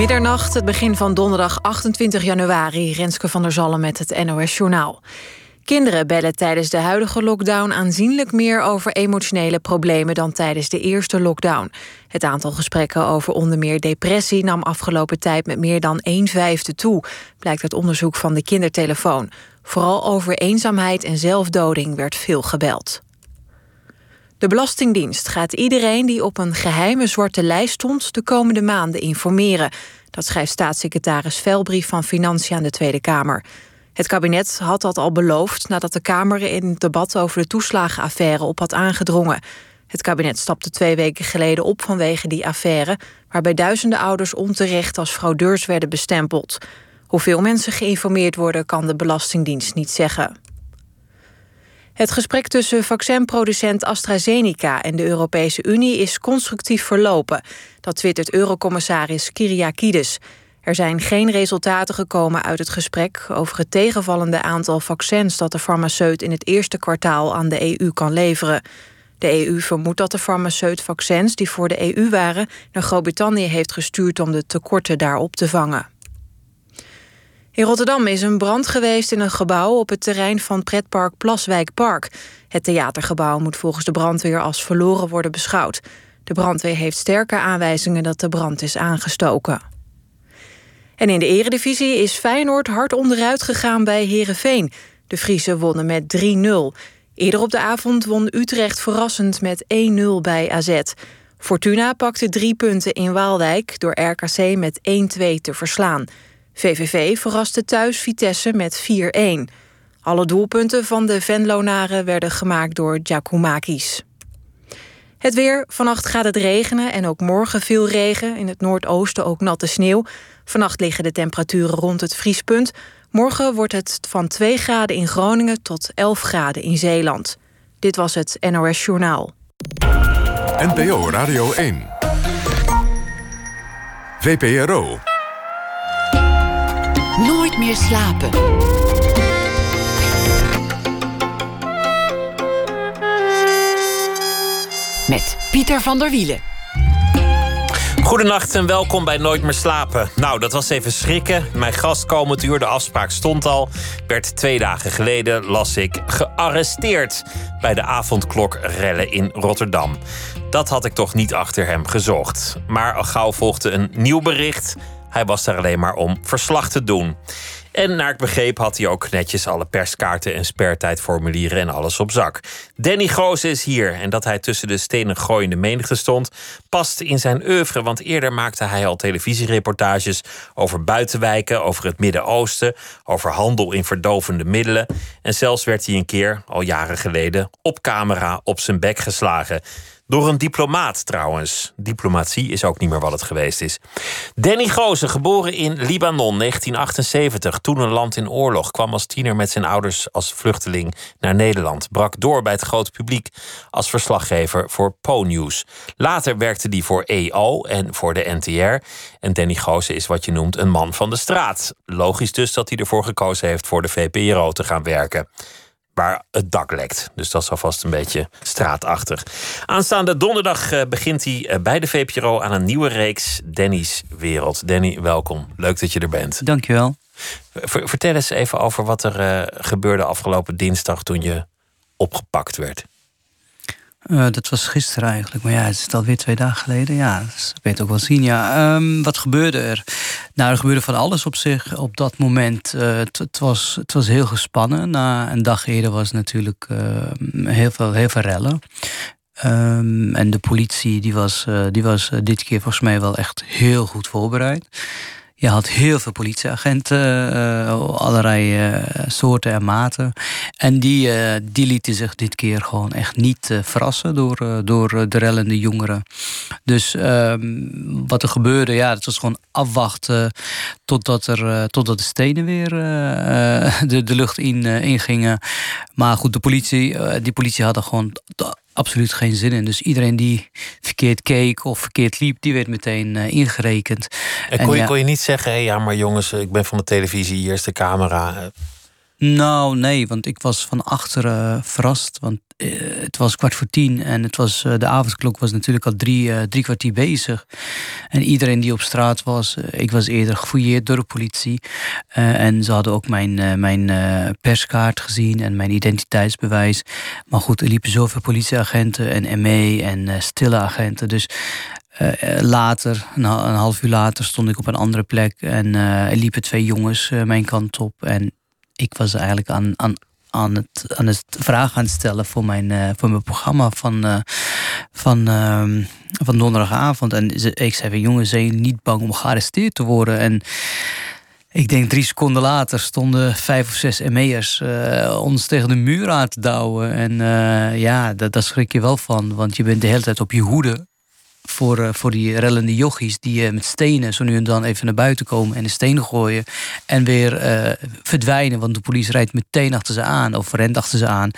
Middernacht, het begin van donderdag 28 januari. Renske van der Zallen met het NOS Journaal. Kinderen bellen tijdens de huidige lockdown aanzienlijk meer over emotionele problemen dan tijdens de eerste lockdown. Het aantal gesprekken over onder meer depressie nam afgelopen tijd met meer dan 1 vijfde toe, blijkt uit onderzoek van de kindertelefoon. Vooral over eenzaamheid en zelfdoding werd veel gebeld. De Belastingdienst gaat iedereen die op een geheime zwarte lijst stond de komende maanden informeren. Dat schrijft staatssecretaris Velbrief van Financiën aan de Tweede Kamer. Het kabinet had dat al beloofd nadat de Kamer in het debat over de toeslagenaffaire op had aangedrongen. Het kabinet stapte twee weken geleden op vanwege die affaire, waarbij duizenden ouders onterecht als fraudeurs werden bestempeld. Hoeveel mensen geïnformeerd worden, kan de Belastingdienst niet zeggen. Het gesprek tussen vaccinproducent AstraZeneca en de Europese Unie is constructief verlopen. Dat twittert Eurocommissaris Kyriakides. Er zijn geen resultaten gekomen uit het gesprek over het tegenvallende aantal vaccins dat de farmaceut in het eerste kwartaal aan de EU kan leveren. De EU vermoedt dat de farmaceut vaccins die voor de EU waren naar Groot-Brittannië heeft gestuurd om de tekorten daar op te vangen. In Rotterdam is een brand geweest in een gebouw op het terrein van pretpark Plaswijk Park. Het theatergebouw moet volgens de brandweer als verloren worden beschouwd. De brandweer heeft sterke aanwijzingen dat de brand is aangestoken. En in de eredivisie is Feyenoord hard onderuit gegaan bij Herenveen. De Friese wonnen met 3-0. Eerder op de avond won Utrecht verrassend met 1-0 bij AZ. Fortuna pakte drie punten in Waalwijk door RKC met 1-2 te verslaan. VVV verraste thuis Vitesse met 4-1. Alle doelpunten van de Venlonaren werden gemaakt door Giacomakis. Het weer. Vannacht gaat het regenen en ook morgen veel regen. In het noordoosten ook natte sneeuw. Vannacht liggen de temperaturen rond het vriespunt. Morgen wordt het van 2 graden in Groningen tot 11 graden in Zeeland. Dit was het NOS Journaal. NPO Radio 1. VPRO. Meer slapen. Met Pieter van der Wielen. Goedenacht en welkom bij Nooit meer slapen. Nou, dat was even schrikken. Mijn gast komend uur, de afspraak stond al. Werd twee dagen geleden, las ik, gearresteerd... bij de avondklokrellen in Rotterdam. Dat had ik toch niet achter hem gezocht. Maar al gauw volgde een nieuw bericht. Hij was daar alleen maar om verslag te doen. En naar ik begreep had hij ook netjes alle perskaarten en spertijdformulieren en alles op zak. Danny Goos is hier en dat hij tussen de stenen gooiende menigte stond, past in zijn oeuvre. Want eerder maakte hij al televisiereportages over buitenwijken, over het Midden-Oosten, over handel in verdovende middelen. En zelfs werd hij een keer, al jaren geleden, op camera op zijn bek geslagen. Door een diplomaat trouwens. Diplomatie is ook niet meer wat het geweest is. Danny Goosen, geboren in Libanon 1978, toen een land in oorlog, kwam als tiener met zijn ouders als vluchteling naar Nederland. Brak door bij het grote publiek als verslaggever voor Po-News. Later werkte hij voor EO en voor de NTR. En Danny Goosen is wat je noemt een man van de straat. Logisch dus dat hij ervoor gekozen heeft voor de VPRO te gaan werken waar het dak lekt. Dus dat is alvast een beetje straatachtig. Aanstaande donderdag eh, begint hij eh, bij de VPRO aan een nieuwe reeks Danny's Wereld. Danny, welkom. Leuk dat je er bent. Dankjewel. vertel eens even over wat er uh, gebeurde afgelopen dinsdag toen je opgepakt werd. Uh, dat was gisteren eigenlijk, maar ja, het is alweer twee dagen geleden. Ja, dat weet ook wel zien. Ja. Um, wat gebeurde er? Nou, er gebeurde van alles op zich op dat moment. Uh, het, was, het was heel gespannen. Na een dag eerder was natuurlijk uh, heel, veel, heel veel rellen. Um, en de politie die was, die was dit keer volgens mij wel echt heel goed voorbereid. Je had heel veel politieagenten, uh, allerlei uh, soorten en maten. En die, uh, die lieten zich dit keer gewoon echt niet verrassen door, door de rellende jongeren. Dus ehm, wat er gebeurde, ja, het was gewoon afwachten totdat, er, totdat de stenen weer de, de lucht in, ingingen. Maar goed, de politie, die politie hadden gewoon absoluut geen zin in. Dus iedereen die verkeerd keek of verkeerd liep, die werd meteen uh, ingerekend. En kon, je, kon je niet zeggen, hey, ja, maar jongens, ik ben van de televisie, hier is de camera. Nou, nee, want ik was van achteren verrast. Want eh, het was kwart voor tien en het was, eh, de avondklok was natuurlijk al drie, uh, drie kwartier bezig. En iedereen die op straat was, ik was eerder gefouilleerd door de politie. en ze hadden ook mijn, mijn perskaart gezien en mijn identiteitsbewijs. Maar goed, er liepen zoveel politieagenten en ME en stille agenten. Dus later, een, half uur later, stond ik op een andere plek en er liepen twee jongens mijn kant op. En ik was eigenlijk aan, aan, aan, het, aan het vragen aan het stellen voor mijn, uh, voor mijn programma van, uh, van, uh, van donderdagavond. En ik zei van jongens, zijn niet bang om gearresteerd te worden? En ik denk drie seconden later stonden vijf of zes ME'ers uh, ons tegen de muur aan te douwen. En ja, daar schrik je wel van, want je bent de hele tijd op je hoede voor, uh, voor die rellende jochies die uh, met stenen zo nu en dan even naar buiten komen en de stenen gooien en weer uh, verdwijnen, want de politie rijdt meteen achter ze aan of rent achter ze aan.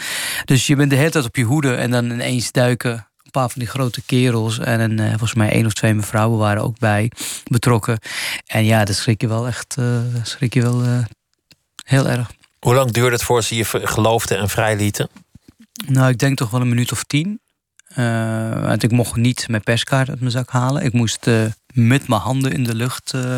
Dus je bent de hele tijd op je hoede en dan ineens duiken een paar van die grote kerels en een, volgens mij één of twee mevrouwen waren ook bij betrokken. En ja, dat schrik je wel echt, schrik je wel heel erg. Hoe lang duurde het voor ze je geloofden en vrijlieten? Nou, ik denk toch wel een minuut of tien. Uh, want ik mocht niet mijn perskaart uit mijn zak halen. Ik moest uh, met mijn handen in de lucht uh,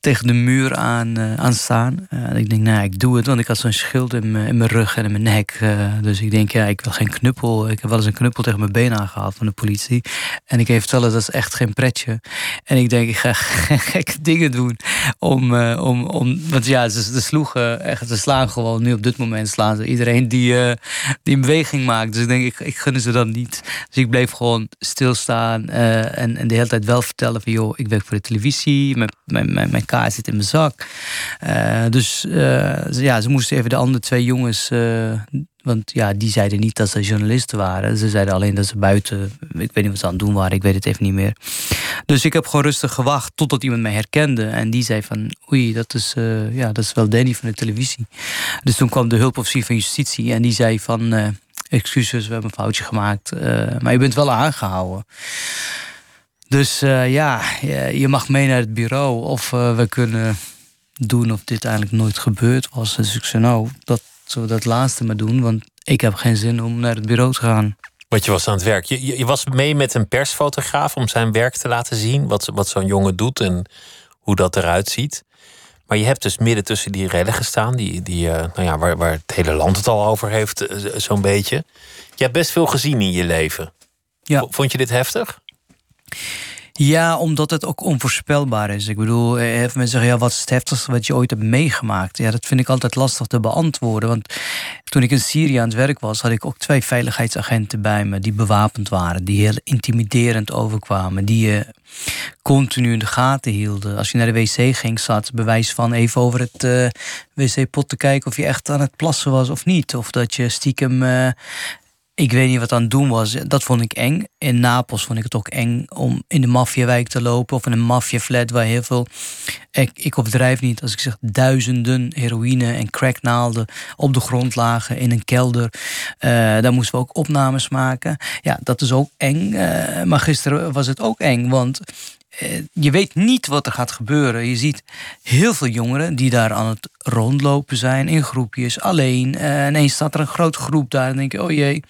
tegen de muur aan, uh, aan staan. en ik denk, nou, ik doe het, want ik had zo'n schild in, mijn rug en in mijn nek. dus ik denk, ja, ik wil geen knuppel. Ik heb wel eens een knuppel tegen mijn been aangehaald van de politie. En ik even vertellen, dat is echt geen pretje. En ik denk, ik ga gekke dingen doen. Om, om, om, want ja, ze, ze sloegen echt, ze slaan gewoon. Nu op dit moment slaan ze iedereen die, die een beweging maakt. Dus ik denk, ik, ik gun ze dan niet. Dus ik bleef gewoon stilstaan en, en de hele tijd wel vertellen van joh, ik werk voor de televisie, mijn, mijn, mijn, mijn kaart zit in mijn zak. Uh, dus uh, ja, ze moesten even de andere twee jongens, uh, want ja, die zeiden niet dat ze journalisten waren. Ze zeiden alleen dat ze buiten, ik weet niet wat ze aan het doen waren, ik weet het even niet meer. Dus ik heb gewoon rustig gewacht totdat iemand mij herkende. En die zei van, oei, dat is, ja, dat is wel Danny van de televisie. Dus toen kwam de hulpofficier van justitie en die zei van excuses, we hebben een foutje gemaakt. Maar je bent wel aangehouden. Dus uh, ja, je mag mee naar het bureau of uh, we kunnen doen of dit eigenlijk nooit gebeurd was. Dus ik zei nou, dat, zullen we dat laatste maar doen, want ik heb geen zin om naar het bureau te gaan. Want je was aan het werk. Je, je was mee met een persfotograaf om zijn werk te laten zien, wat, wat zo'n jongen doet en hoe dat eruit ziet. Maar je hebt dus midden tussen die rellen gestaan, die, die, uh, nou ja, waar, waar het hele land het al over heeft, zo'n beetje. Je hebt best veel gezien in je leven. Ja. Vond je dit heftig? Ja, omdat het ook onvoorspelbaar is. Ik bedoel, even mensen zeggen, ja, wat is het heftigste wat je ooit hebt meegemaakt? Ja, dat vind ik altijd lastig te beantwoorden. Want toen ik in Syrië aan het werk was, had ik ook twee veiligheidsagenten bij me die bewapend waren, die heel intimiderend overkwamen, die je continu in de gaten hielden. Als je naar de wc ging, zat bewijs van even over het uh, wc-pot te kijken of je echt aan het plassen was of niet. Of dat je stiekem uh, ik weet niet wat aan het doen was. Dat vond ik eng. In Napels vond ik het ook eng om in de maffiawijk te lopen. Of in een maffiaflat waar heel veel... Ik, ik overdrijf niet als ik zeg duizenden heroïne en cracknaalden op de grond lagen in een kelder. Uh, daar moesten we ook opnames maken. Ja, dat is ook eng. Uh, maar gisteren was het ook eng, want eh, je weet niet wat er gaat gebeuren. Je ziet heel veel jongeren die daar aan het rondlopen zijn in groepjes, alleen. Uh, ineens staat er een grote groep daar en denk je, oh jee,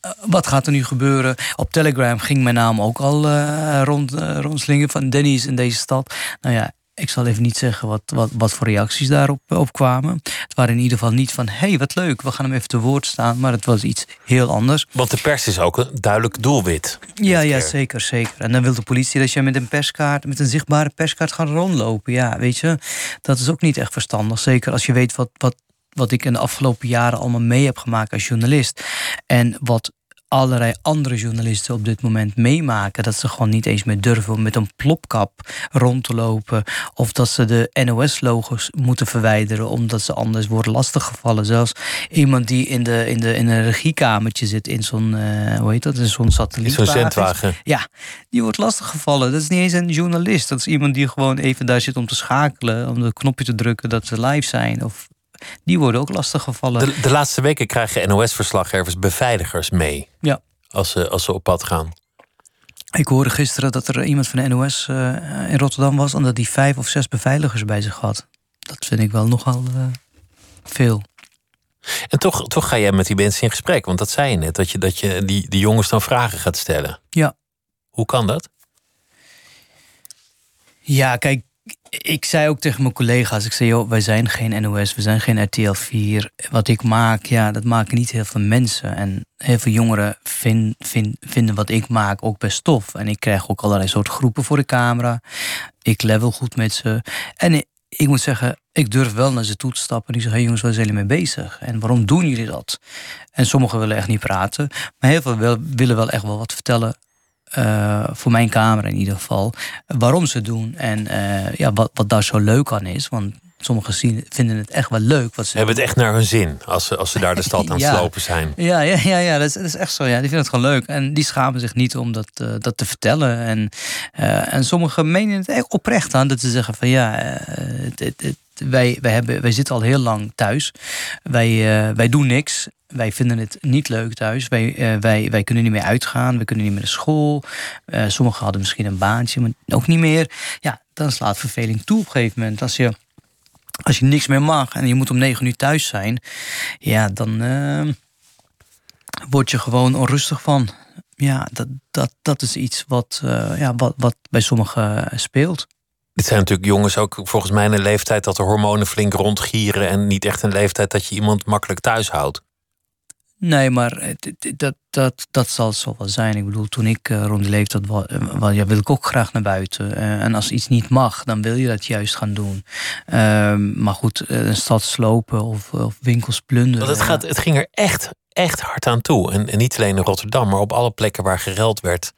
eh, wat gaat er nu gebeuren? Op Telegram ging mijn naam ook al uh, rond, rondslingen van Dennis in deze stad. Nou ja, ik zal even niet zeggen wat, wat, wat voor reacties daarop op kwamen. Het waren in ieder geval niet van: hé, hey, wat leuk, we gaan hem even te woord staan. Maar het was iets heel anders. Want de pers is ook een duidelijk doelwit. Ja, ja zeker, zeker. En dan wil de politie dat je met een perskaart, met een zichtbare perskaart gaat rondlopen. Ja, weet je, dat is ook niet echt verstandig. Zeker als je weet wat, wat, wat ik in de afgelopen jaren allemaal mee heb gemaakt als journalist. En wat allerlei andere journalisten op dit moment meemaken. Dat ze gewoon niet eens meer durven om met een plopkap rond te lopen. Of dat ze de NOS-logos moeten verwijderen omdat ze anders worden lastiggevallen. Zelfs iemand die in, de, in, de, in een regiekamertje zit in zo'n, uh, hoe heet dat, in zo'n satelliet. Zo'n zendwagen. Ja, die wordt lastiggevallen. Dat is niet eens een journalist. Dat is iemand die gewoon even daar zit om te schakelen. Om de knopje te drukken dat ze live zijn. Of die worden ook lastig gevallen. De, de laatste weken krijgen NOS-verslaggevers beveiligers mee. Ja. Als ze, als ze op pad gaan. Ik hoorde gisteren dat er iemand van de NOS uh, in Rotterdam was... en dat die vijf of zes beveiligers bij zich had. Dat vind ik wel nogal... Uh, Veel. En toch, toch ga jij met die mensen in gesprek. Want dat zei je net, dat je, dat je die, die jongens dan vragen gaat stellen. Ja. Hoe kan dat? Ja, kijk, ik zei ook tegen mijn collega's, ik zei, joh, wij zijn geen NOS, we zijn geen RTL 4. Wat ik maak, ja, dat maken niet heel veel mensen. En heel veel jongeren vind, vind, vinden wat ik maak ook best tof. En ik krijg ook allerlei soort groepen voor de camera. Ik level goed met ze. En ik, ik moet zeggen, ik durf wel naar ze toe te stappen. En die zeggen, hey jongens, waar zijn jullie mee bezig? En waarom doen jullie dat? En sommigen willen echt niet praten. Maar heel veel willen wel echt wel wat vertellen uh, voor mijn camera in ieder geval, waarom ze doen en uh, ja, wat, wat daar zo leuk aan is. Want sommigen vinden het echt wel leuk. Wat ze hebben het echt naar hun zin als ze, als ze daar de stad aan het slopen zijn. Ja, ja, ja, ja dat, is, dat is echt zo. Ja. Die vinden het gewoon leuk. En die schamen zich niet om dat, uh, dat te vertellen. En, en sommigen menen het echt oprecht aan. Dat ze zeggen van ja, het, het, het, wij, wij, hebben, wij zitten al heel lang thuis. Wij, wij doen niks wij vinden het niet leuk thuis. Wij, uh, wij, wij kunnen niet meer uitgaan. We kunnen niet meer naar school. Uh, sommigen hadden misschien een baantje, maar ook niet meer. Ja, dan slaat verveling toe op een gegeven moment. Als je, als je niks meer mag en je moet om negen uur thuis zijn, ja, dan uh, word je gewoon onrustig van. Ja, dat, dat, dat is iets wat, ja, wat, wat bij sommigen speelt. Dit zijn natuurlijk jongens ook volgens mij een leeftijd dat de hormonen flink rondgieren en niet echt een leeftijd dat je iemand makkelijk thuis houdt. Nee, maar dat, dat, dat zal zo wel zijn. Ik bedoel, toen ik uh, rond die leeftijd was, uh, ja, wil ik ook graag naar buiten. Uh, en als iets niet mag, dan wil je dat juist gaan doen. Ehm, maar goed, een stad slopen of, of winkels plunderen. Want het, gaat, het ging er echt, echt hard aan toe. En, en niet alleen in Rotterdam, maar op alle plekken waar gereld werd,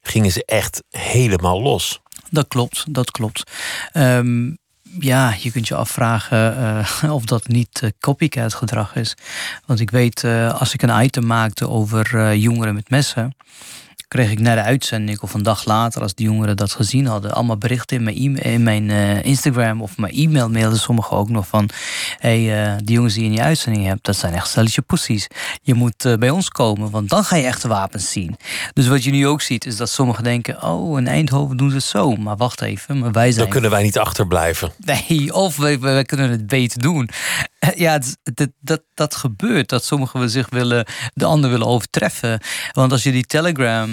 gingen ze echt helemaal los. Dat klopt, dat klopt. Um, ja, je kunt je afvragen uh, of dat niet uh, copycat gedrag is. Want ik weet, uh, als ik een item maakte over jongeren met messen kreeg ik na de uitzending of een dag later, als de jongeren dat gezien hadden, allemaal berichten in mijn, e in mijn uh, Instagram of mijn e-mail mailden sommigen ook nog van: hey, uh, die jongens die je in je uitzending hebt, dat zijn echt stelletje poesies. Je moet uh, bij ons komen, want dan ga je echte wapens zien. Dus wat je nu ook ziet, is dat sommigen denken: oh, in Eindhoven doen ze het zo. Maar wacht even, maar wij zijn. Dan kunnen wij niet achterblijven. Nee, of wij, wij kunnen het beter doen. Ja, dat, dat, dat gebeurt. Dat sommigen zich willen, de ander willen overtreffen. Want als je die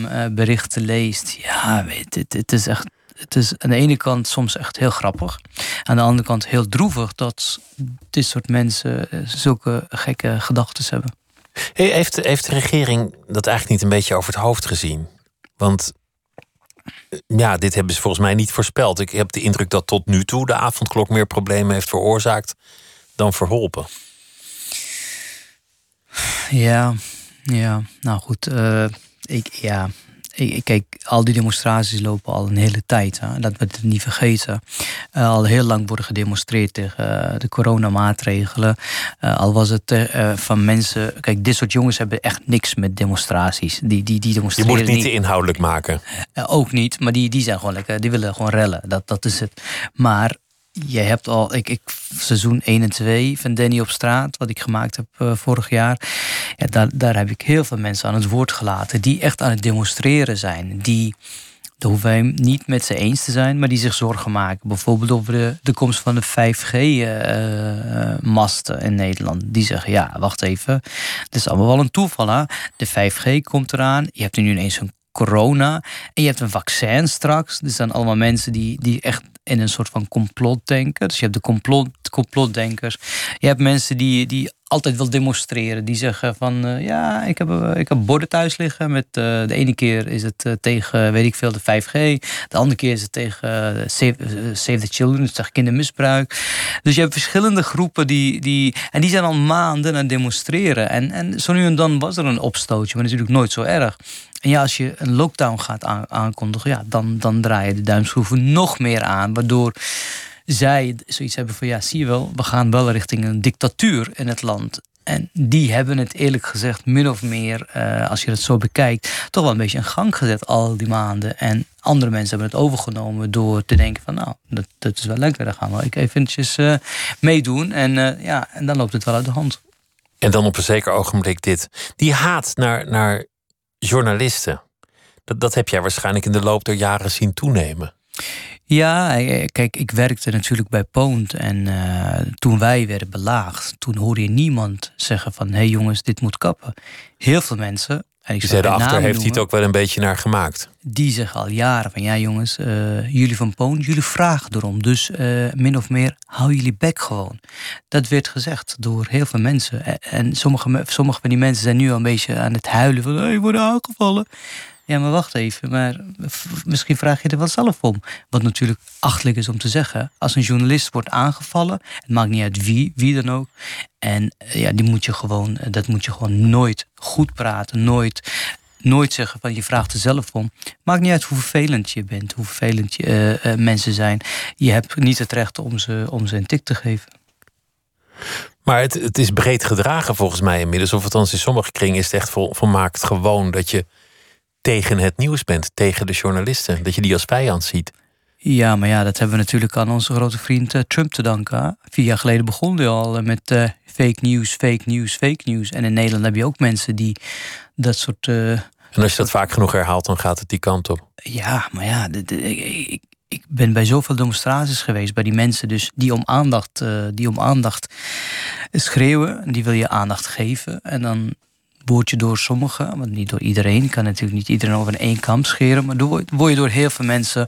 Telegram-berichten leest, ja, weet het, het is echt. Het is aan de ene kant soms echt heel grappig. Aan de andere kant heel droevig dat dit soort mensen eh, zulke gekke gedachten hebben. Heeft, heeft de regering dat eigenlijk niet een beetje over het hoofd gezien? Want eh, ja, dit hebben ze volgens mij niet voorspeld. Ik heb de indruk dat tot nu toe de avondklok meer problemen heeft veroorzaakt dan verholpen. Ja, ja, nou goed. Uh, ik, ja, ik, kijk, al die demonstraties lopen al een hele tijd. Hè? Dat we het niet vergeten. Uh, al heel lang worden gedemonstreerd tegen uh, de coronamaatregelen. Uh, al was het van mensen. Kijk, dit soort jongens hebben echt niks met demonstraties. Die, die, die demonstreren. Je moet het niet, niet inhoudelijk maken. ook niet, maar die, die zijn gewoon lekker. Die willen gewoon rellen. Dat, dat is het. Maar je hebt al, ik, ik, seizoen 1 en 2 van Danny op straat, wat ik gemaakt heb uh, vorig jaar. Ja, daar, daar heb ik heel veel mensen aan het woord gelaten die echt aan het demonstreren zijn. Die, daar hoeven wij niet met ze eens te zijn, maar die zich zorgen maken. Bijvoorbeeld over de, de komst van de 5G-masten uh, in Nederland. Die zeggen, ja, wacht even, het is allemaal wel een toeval. Hè? De 5G komt eraan, je hebt er nu ineens een corona en je hebt een vaccin straks. Er zijn allemaal mensen die, die echt in een soort van complot denken. Dus je hebt de complot, complotdenkers. Je hebt mensen die, die altijd wil demonstreren. Die zeggen van uh, ja, ik heb, uh, ik heb borden thuis liggen. Met, uh, de ene keer is het tegen, weet ik veel, de 5G. De andere keer is het tegen save, save, the Children, dus tegen kindermisbruik. Dus je hebt verschillende groepen die, die. En die zijn al maanden aan het demonstreren. En, en zo nu en dan was er een opstootje, maar natuurlijk nooit zo erg. En ja, als je een lockdown gaat aankondigen, ja, dan, dan draai je de duimschroeven nog meer aan. Waardoor zij zoiets hebben van ja, zie je wel, we gaan wel richting een dictatuur in het land. En die hebben het eerlijk gezegd min of meer, uh, als je het zo bekijkt, toch wel een beetje in gang gezet al die maanden. En andere mensen hebben het overgenomen door te denken van nou, dat, dat is wel lekker, dan gaan we ik eventjes uh, meedoen. En, uh, ja, en dan loopt het wel uit de hand. En dan op een zeker ogenblik dit. Die haat naar, naar journalisten. Dat, dat heb jij waarschijnlijk in de loop der jaren zien toenemen. Ja, kijk, ik werkte natuurlijk bij Poont. En uh, toen wij werden belaagd, toen hoorde je niemand zeggen van... hé hey jongens, dit moet kappen. Heel veel mensen... En ik zei heeft hij het ook wel een beetje naar gemaakt. Die zeggen al jaren van ja jongens, uh, jullie van Poont, jullie vragen erom. Dus uh, min of meer, hou jullie bek gewoon. Dat werd gezegd door heel veel mensen. En sommige, sommige van die mensen zijn nu al een beetje aan het huilen van... hé, hey, worden aangevallen. Ja, maar wacht even. Maar misschien vraag je er wel zelf om. Wat natuurlijk achtelijk is om te zeggen. Als een journalist wordt aangevallen, het maakt niet uit wie, wie dan ook. En eh, ja, die moet je gewoon, eh, dat moet je gewoon nooit goed praten. Nooit, nooit zeggen van je vraagt er zelf om. Maakt niet uit hoe vervelend je bent, hoe vervelend je, uh, mensen zijn. Je hebt niet het recht om ze, om ze een tik te geven. Maar het, het is breed gedragen volgens mij inmiddels. Of althans in sommige kringen is het echt vol, volmaakt gewoon dat je tegen het nieuws bent, tegen de journalisten. Dat je die als vijand ziet. Ja, maar ja, dat hebben we natuurlijk aan onze grote vriend uh, Trump te danken. Vier jaar geleden begon hij al eh, met uh, fake news, fake news, fake news. En in Nederland heb je ook mensen die dat soort. en als je dat vaak genoeg herhaalt, dan gaat het die kant op. Ja, maar ja, ik, ik ben bij zoveel demonstraties geweest bij die mensen, dus die om aandacht, die om aandacht schreeuwen. Die wil je aandacht geven. En dan word je door sommigen, want niet door iedereen, kan natuurlijk niet iedereen over één kamp scheren, maar door, word je door heel veel mensen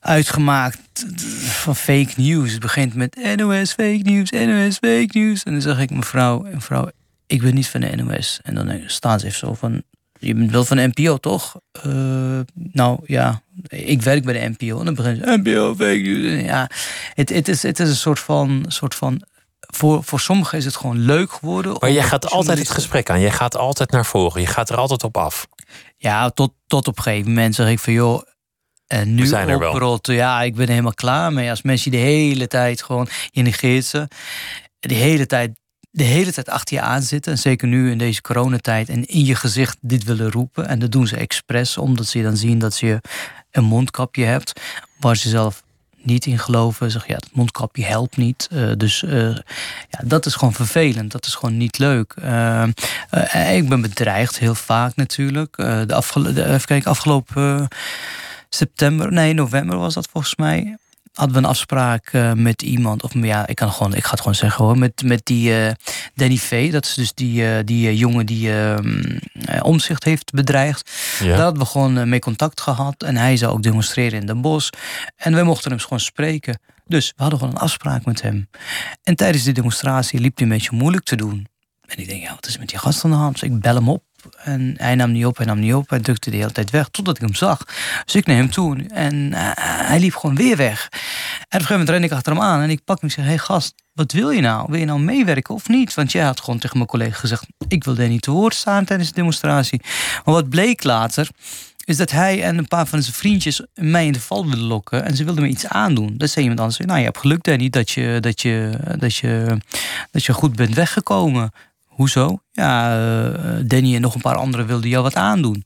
uitgemaakt van fake news. Het begint met NOS fake news, NOS fake news. En dan zeg ik mevrouw, mevrouw, ik ben niet van de NOS. En dan staan ze even zo van, je bent wel van de NPO, toch? Uh, nou ja, ik werk bij de NPO. En dan begint ze, NPO, fake news. Ja, het, het, is, het is een soort van, soort van voor, voor sommigen is het gewoon leuk geworden. Maar jij gaat altijd het gesprek aan. Jij gaat altijd naar voren. Je gaat er altijd op af. Ja, tot, tot op een gegeven moment zeg ik van joh. En nu oprot, ja, ik ben er helemaal klaar mee. Als mensen de hele tijd gewoon je negeert ze. De hele tijd de hele tijd achter je aan zitten. En zeker nu in deze coronatijd. En in je gezicht dit willen roepen. En dat doen ze expres. Omdat ze dan zien dat je een mondkapje hebt. Waar ze zelf niet in geloven. Zeg ja, het mondkapje helpt niet. Uh, dus uh, ja, dat is gewoon vervelend. Dat is gewoon niet leuk. Uh, ik ben bedreigd heel vaak natuurlijk. de afgelopen, even kijken, afgelopen september, nee, november was dat volgens mij hadden we een afspraak uh, met iemand. Of ja, ik, kan gewoon, ik ga het gewoon zeggen hoor. Met, met die uh, Danny V. Dat is dus die, uh, die jongen die omzicht heeft bedreigd. Ja. Daar hadden we gewoon mee contact gehad. En hij zou ook demonstreren in Den Bosch. En wij mochten hem gewoon spreken. Dus we hadden gewoon een afspraak met hem. En tijdens die demonstratie liep hij een beetje moeilijk te doen. En ik denk, ja, wat is met die gast aan de hand? Dus ik bel hem op. En hij nam niet op, hij nam niet op. Hij drukte de hele tijd weg, totdat ik hem zag. Dus ik naar hem toe en eh, hij liep gewoon weer weg. En op een gegeven moment ren ik achter hem aan en ik pak hem en zeg... hey gast, wat wil je nou? Wil je nou meewerken of niet? Want jij had gewoon tegen mijn collega gezegd... ik wil daar niet te woord staan tijdens de demonstratie. Maar wat bleek later is dat hij en een paar van zijn vriendjes mij in de val wilden lokken. En ze wilden me iets aandoen. Dat zei iemand anders. Nou, je hebt geluk Danny dat je, dat je, dat je, dat je goed bent weggekomen. Hoezo? Ja, uh, Danny en nog een paar anderen wilden jou wat aandoen.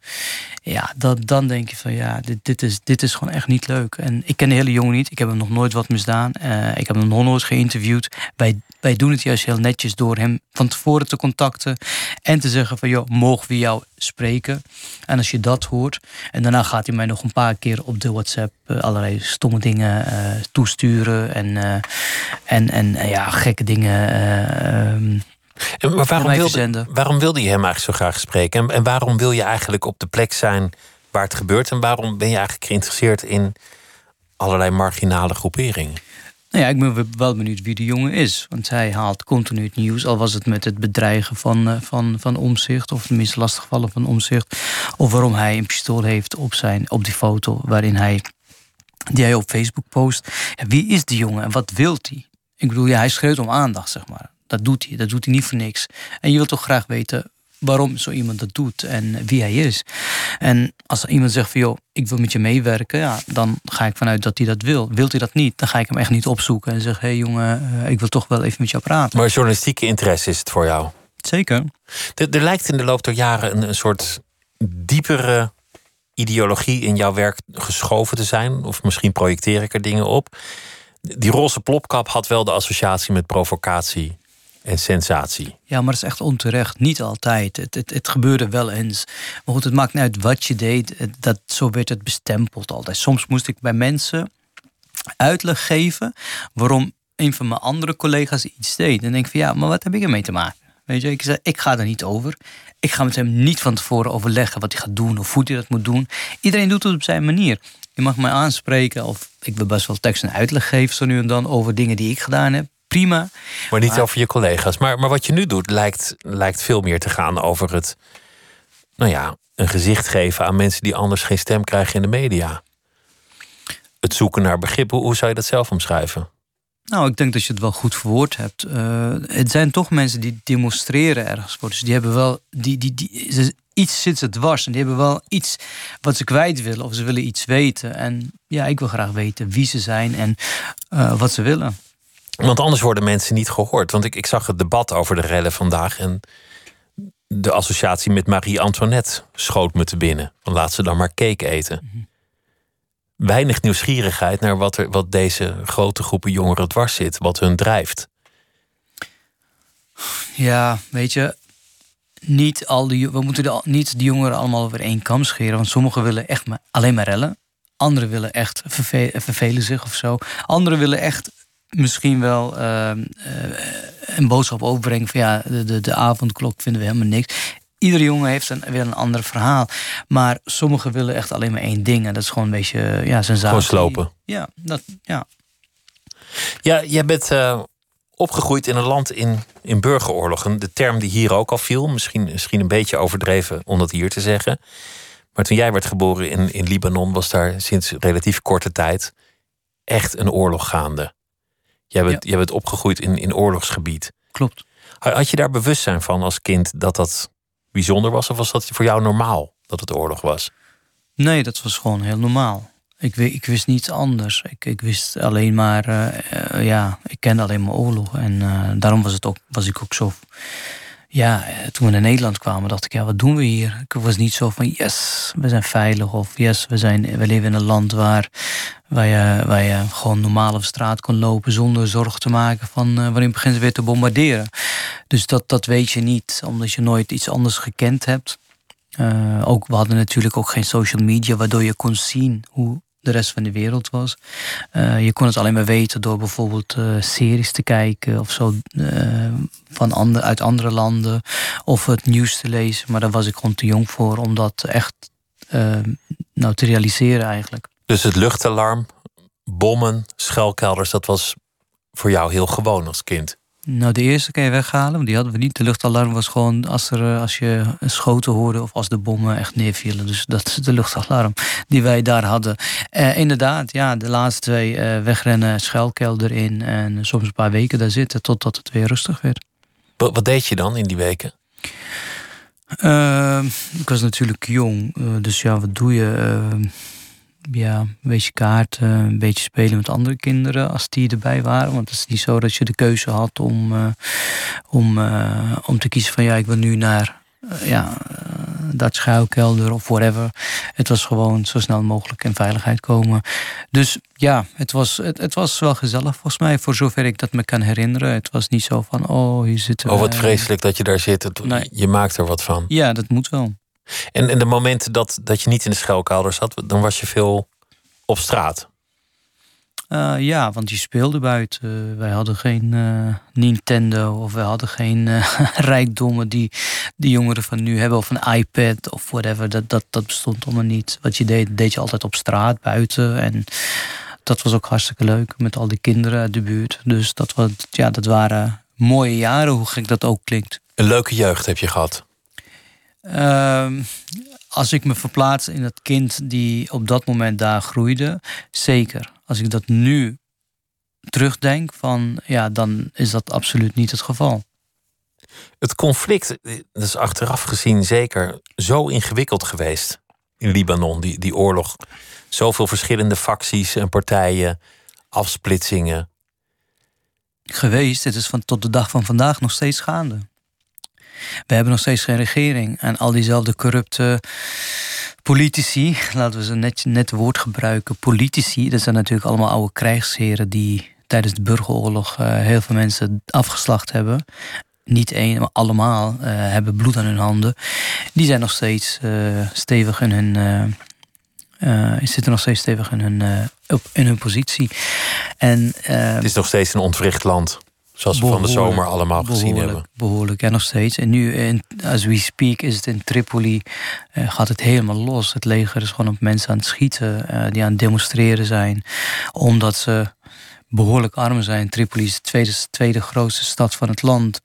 Ja, dat, dan denk je van ja, dit, dit, is, dit is gewoon echt niet leuk. En ik ken de hele jongen niet. Ik heb hem nog nooit wat misdaan. Uh, ik heb hem nog nooit geïnterviewd. Wij, wij doen het juist heel netjes door hem van tevoren te contacten. En te zeggen van joh, mogen we jou spreken? En als je dat hoort. En daarna gaat hij mij nog een paar keer op de WhatsApp allerlei stomme dingen toesturen. En, en, en ja, gekke dingen maar waarom wilde, waarom wilde je hem eigenlijk zo graag spreken? En, en waarom wil je eigenlijk op de plek zijn waar het gebeurt? En waarom ben je eigenlijk geïnteresseerd in allerlei marginale groeperingen? Nou ja, ik ben wel benieuwd wie de jongen is. Want hij haalt continu het nieuws. Al was het met het bedreigen van, uh, van, van omzicht. Of tenminste lastigvallen van omzicht. Of waarom hij een pistool heeft op, zijn, op die foto waarin hij, die hij op Facebook post. Ja, wie is die jongen en wat wil hij? Ik bedoel, ja, hij schreeuwt om aandacht, zeg maar. Dat doet hij. Dat doet hij niet voor niks. En je wilt toch graag weten waarom zo iemand dat doet en wie hij is. En als iemand zegt van joh, ik wil met je meewerken, ja, dan ga ik vanuit dat hij dat wil. Wilt hij dat niet, dan ga ik hem echt niet opzoeken en zeg hé hey jongen, eh, ik wil toch wel even met jou praten. Maar journalistieke interesse is het voor jou? Zeker. Er, er lijkt in de loop der jaren een, een soort diepere ideologie in jouw werk geschoven te zijn. Of misschien projecteer ik er dingen op. Die roze plopkap had wel de associatie met provocatie en sensatie. Ja, maar dat is echt onterecht. Niet altijd. Het, het, het gebeurde wel eens. Maar goed, het maakt niet uit wat je deed. Dat, zo werd het bestempeld altijd. Soms moest ik bij mensen uitleg geven waarom een van mijn andere collega's iets deed. En denk ik van ja, maar wat heb ik ermee te maken? Weet je, ik zei, ik ga er niet over. Ik ga met hem niet van tevoren overleggen wat hij gaat doen of hoe hij dat moet doen. Iedereen doet het op zijn manier. Je mag mij aanspreken of ik wil best wel tekst en uitleg geven zo nu en dan over dingen die ik gedaan heb. Prima. Maar niet over je collega's. Maar, maar wat je nu doet lijkt, lijkt veel meer te gaan over het, nou ja, een gezicht geven aan mensen die anders geen stem krijgen in de media. Het zoeken naar begrip. Hoe, hoe zou je dat zelf omschrijven? Nou, ik denk dat je het wel goed verwoord hebt. Uh, het zijn toch mensen die demonstreren ergens voor. Dus die hebben wel. Die, die, die, iets zit ze dwars. En die hebben wel iets wat ze kwijt willen. Of ze willen iets weten. En ja, ik wil graag weten wie ze zijn en uh, wat ze willen. Want anders worden mensen niet gehoord. Want ik, ik zag het debat over de rellen vandaag. En de associatie met Marie-Antoinette schoot me te binnen. Van laat ze dan maar cake eten. Mm -hmm weinig nieuwsgierigheid naar wat, er, wat deze grote groepen jongeren dwars zit, wat hun drijft. Ja, weet je, niet al die, we moeten de, niet de jongeren allemaal over één kam scheren. Want sommigen willen echt maar, alleen maar rellen. Anderen willen echt vervelen zich of zo. Anderen willen echt misschien wel uh, uh, een boodschap overbrengen van ja, de, de, de avondklok vinden we helemaal niks iedere jongen heeft een, weer een ander verhaal. Maar sommigen willen echt alleen maar één ding. En dat is gewoon een beetje ja, sensatie. Gewoon slopen. Ja, dat, ja. Ja, jij bent uh, opgegroeid in een land in, in burgeroorlog. De term die hier ook al viel. Misschien, misschien een beetje overdreven om dat hier te zeggen. Maar toen jij werd geboren in, in Libanon... was daar sinds relatief korte tijd echt een oorlog gaande. Jij bent, jij bent opgegroeid in, in oorlogsgebied. Klopt. Had je daar bewustzijn van als kind dat dat bijzonder was? Of was dat voor jou normaal dat het oorlog was? Nee, dat was gewoon heel normaal. Ik, ik wist niets anders. Ik, ik wist alleen maar, uh, ja, ik kende alleen maar oorlog. En uh, daarom was, het ook, was ik ook zo ja, toen we naar Nederland kwamen, dacht ik, ja, wat doen we hier? Ik was niet zo van, yes, we zijn veilig. Of yes, we, zijn, we leven in een land waar, waar, je, waar je gewoon normaal op straat kon lopen zonder zorg te maken van uh, waarin beginnen ze weer te bombarderen. Dus dat, dat weet je niet, omdat je nooit iets anders gekend hebt. Uh, ook, we hadden natuurlijk ook geen social media, waardoor je kon zien hoe de rest van de wereld was. Uh, je kon het alleen maar weten door bijvoorbeeld uh, series te kijken of zo uh, van ander, uit andere landen of het nieuws te lezen. Maar daar was ik gewoon te jong voor om dat echt nou, te realiseren eigenlijk. Dus het luchtalarm, bommen, schuilkelders, dat was voor jou heel gewoon als kind? Nou, de eerste kan je weghalen, want die hadden we niet. De luchtalarm was gewoon als, er, eh, als je schoten hoorde of als de bommen echt neervielen. Dus dat is de luchtalarm die wij daar hadden. Uh, inderdaad, ja, de laatste twee uh, wegrennen, schuilkelder in en soms een paar weken daar zitten totdat het weer rustig werd. Wat, wat deed je dan in die weken? Uh, ik was natuurlijk jong, dus ja, wat doe je? Ja, een beetje kaarten, een beetje spelen met andere kinderen als die erbij waren. Want het is niet zo dat je de keuze had om, uh, om, uh, om te kiezen van ja, ik wil nu naar uh, ja, dat schuilkelder of whatever. Het was gewoon zo snel mogelijk in veiligheid komen. Dus ja, het was, het, het was wel gezellig volgens mij, voor zover ik dat me kan herinneren. Het was niet zo van, oh, hier zitten Oh, wat vreselijk dat je daar zit. Het, nee. Je maakt er wat van. Ja, dat moet wel. En in de momenten dat, dat je niet in de schuilkelder zat, dan was je veel op straat. Uh, ja, want je speelde buiten. Uh, wij hadden geen uh, Nintendo of wij hadden geen rijkdommen die die jongeren van nu hebben. Of een iPad of whatever. Dat, dat, dat bestond allemaal niet. Wat je deed, deed je altijd op straat, buiten. En dat was ook hartstikke leuk met al die kinderen uit de buurt. Dus dat, was, ja, dat waren mooie jaren, hoe gek dat ook klinkt. Een leuke jeugd heb je gehad? Ehm, als ik me verplaats in het kind die op dat moment daar groeide, zeker. Als ik dat nu terugdenk, van, ja, dan is dat absoluut niet het geval. Het conflict, dat is achteraf gezien zeker zo ingewikkeld geweest in Libanon, die, die oorlog. Zoveel verschillende facties en partijen, afsplitsingen. Geweest, het is van tot de dag van vandaag nog steeds gaande. We hebben nog steeds geen regering. En al diezelfde corrupte politici, laten we ze net, net woord gebruiken, politici, dat zijn natuurlijk allemaal oude krijgsheren die tijdens de burgeroorlog heel veel mensen afgeslacht hebben niet één, maar allemaal hebben bloed aan hun handen. Die zijn nog steeds stevig in hun. Zitten nog steeds stevig in hun, in hun positie. En, het is nog steeds een ontwricht land. Zoals we van de zomer allemaal gezien hebben. Behoorlijk, ja, nog steeds. En nu, in, as we speak, is het in Tripoli, uh, gaat het helemaal los. Het leger is gewoon op mensen aan het schieten, uh, die aan het demonstreren zijn. Omdat ze behoorlijk arm zijn. Tripoli is de tweede, tweede grootste stad van het land.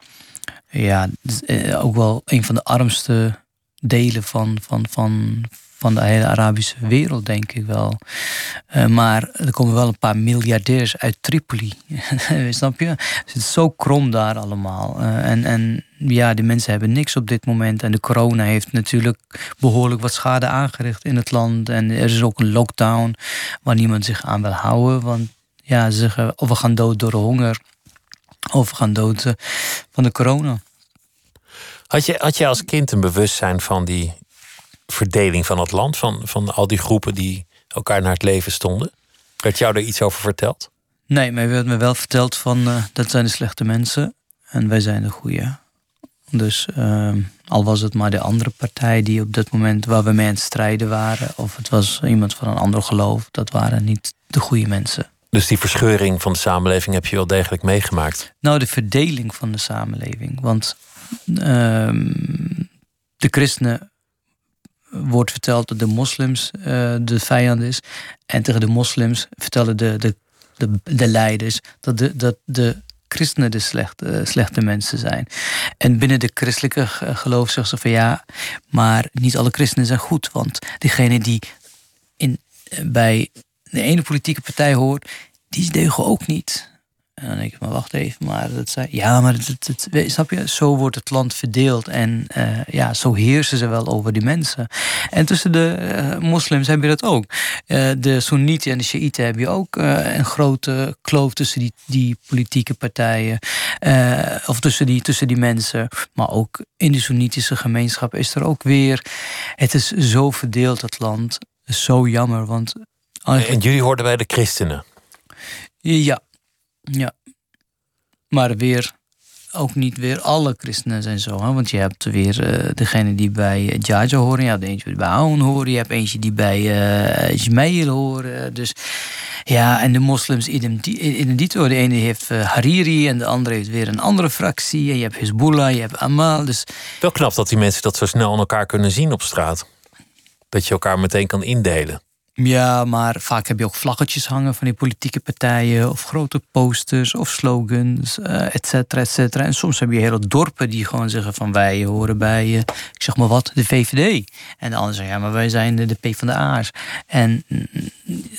Ja, uh, ook wel een van de armste delen van, van, van, van de hele Arabische wereld, denk ik wel. Uh, maar er komen wel een paar miljardairs uit Tripoli. Snap je? Het is zo krom daar allemaal. Uh, en, en ja, die mensen hebben niks op dit moment. En de corona heeft natuurlijk behoorlijk wat schade aangericht in het land. En er is ook een lockdown waar niemand zich aan wil houden. Want ja, ze zeggen of we gaan dood door de honger. Of we gaan dood uh, van de corona. Had je, had je als kind een bewustzijn van die verdeling van het land, van, van al die groepen die elkaar naar het leven stonden? Werd jou daar iets over verteld? Nee, maar werd me wel verteld van uh, dat zijn de slechte mensen en wij zijn de goede. Dus uh, al was het maar de andere partij die op dat moment waar we mee aan het strijden waren, of het was iemand van een ander geloof, dat waren niet de goede mensen. Dus die verscheuring van de samenleving heb je wel degelijk meegemaakt? Nou, de verdeling van de samenleving. Want uh, de christenen wordt verteld dat de moslims uh, de vijand is. En tegen de moslims vertellen de, de, de, de leiders dat de, dat de christenen de slechte, slechte mensen zijn. En binnen de christelijke geloof zeggen ze van ja, maar niet alle christenen zijn goed. Want degene die in, bij de ene politieke partij hoort, die deugen ook niet. En dan denk ik, maar wacht even, maar dat zei, ja, maar het, het, snap je, zo wordt het land verdeeld en uh, ja, zo heersen ze wel over die mensen. En tussen de uh, moslims heb je dat ook. Uh, de Soenieten en de Shiiten heb je ook een grote kloof tussen die, die politieke partijen, of tussen die, tussen die mensen. Maar ook in de Soenitische gemeenschap is er ook weer, het is zo verdeeld, het land. Zo jammer, want. En jullie hoorden bij de christenen? Ja, ja. Maar weer, ook niet weer alle christenen zijn zo. Hè? Want je hebt weer uh, degene die bij Jaja horen. Je hebt eentje die bij Aoun horen. Je hebt eentje die bij uh, horen. Dus ja, en de moslims in dito. De ene heeft uh, Hariri en de andere heeft weer een andere fractie. En je hebt Hezbollah, je hebt Amal. Dus... Wel knap dat die mensen dat zo snel aan elkaar kunnen zien op straat. Dat je elkaar meteen kan indelen. Ja, maar vaak heb je ook vlaggetjes hangen van die politieke partijen, of grote posters of slogans, uh, et cetera, et cetera. En soms heb je hele dorpen die gewoon zeggen van wij horen bij, uh, ik zeg maar wat, de VVD. En de anderen zeggen ja, maar wij zijn de, de P van de A's. En mm,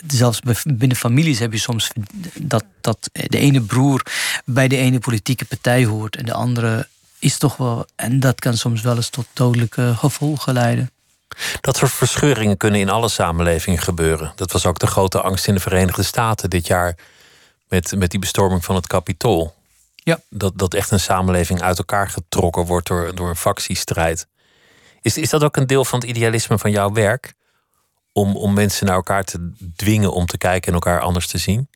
zelfs binnen families heb je soms dat, dat de ene broer bij de ene politieke partij hoort en de andere is toch wel, en dat kan soms wel eens tot dodelijke gevolgen leiden. Dat soort verscheuringen kunnen in alle samenlevingen gebeuren. Dat was ook de grote angst in de Verenigde Staten dit jaar met, met die bestorming van het Capitool. Ja. Dat, dat echt een samenleving uit elkaar getrokken wordt door, door een factiestrijd. Is, is dat ook een deel van het idealisme van jouw werk? Om, om mensen naar elkaar te dwingen om te kijken en elkaar anders te zien?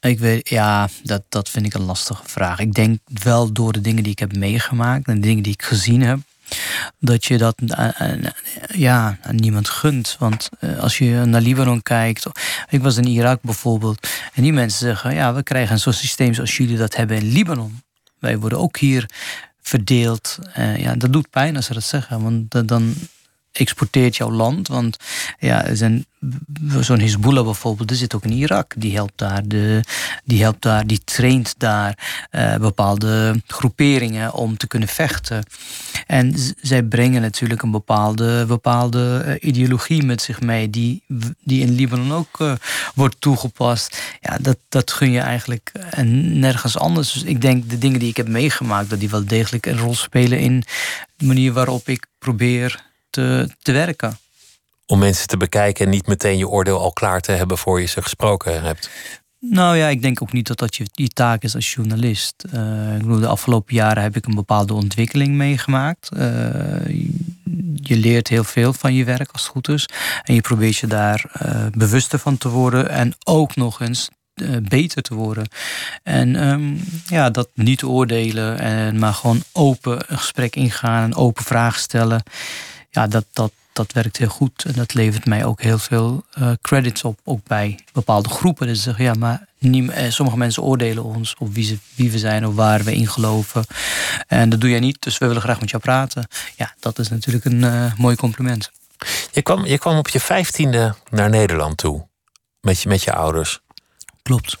Ik weet, ja, dat, dat vind ik een lastige vraag. Ik denk wel door de dingen die ik heb meegemaakt en de dingen die ik gezien heb, dat je dat ja, aan niemand gunt. Want eh, als je naar Libanon kijkt, ik was in Irak bijvoorbeeld, en die mensen zeggen: ja, we krijgen zo'n systeem zoals jullie dat hebben in Libanon. Wij worden ook hier verdeeld. Ja, dat doet pijn als ze dat zeggen, want dan exporteert jouw land. Want ja, zo'n Hezbollah bijvoorbeeld, die zit ook in Irak. Die helpt daar, de, die, helpt daar die traint daar uh, bepaalde groeperingen om te kunnen vechten. En zij brengen natuurlijk een bepaalde, bepaalde uh, ideologie met zich mee, die, die in Libanon ook uh, wordt toegepast. Ja, dat, dat gun je eigenlijk nergens anders. Dus ik denk de dingen die ik heb meegemaakt, dat die wel degelijk een rol spelen in de manier waarop ik probeer te, te werken. Om mensen te bekijken en niet meteen je oordeel al klaar te hebben voor je ze gesproken hebt. Nou ja, ik denk ook niet dat dat je, je taak is als journalist. Uh, ik bedoel, de afgelopen jaren heb ik een bepaalde ontwikkeling meegemaakt. Uh, je leert heel veel van je werk als het goed is. En je probeert je daar uh, bewuster van te worden. En ook nog eens eh, beter te worden. En ehm, ja, dat niet oordelen, en, maar gewoon open een gesprek ingaan en open vragen stellen. Ja, dat, dat, dat werkt heel goed. En dat levert mij ook heel veel uh, credits op, ook bij bepaalde groepen. Dus zeggen, ja, maar niet, eh, sommige mensen oordelen ons op wie, ze, wie we zijn of waar we in geloven. En dat doe jij niet, dus we willen graag met jou praten. Ja, dat is natuurlijk een uh, mooi compliment. Je kwam, je kwam op je vijftiende naar Nederland toe met je, met je ouders. Klopt.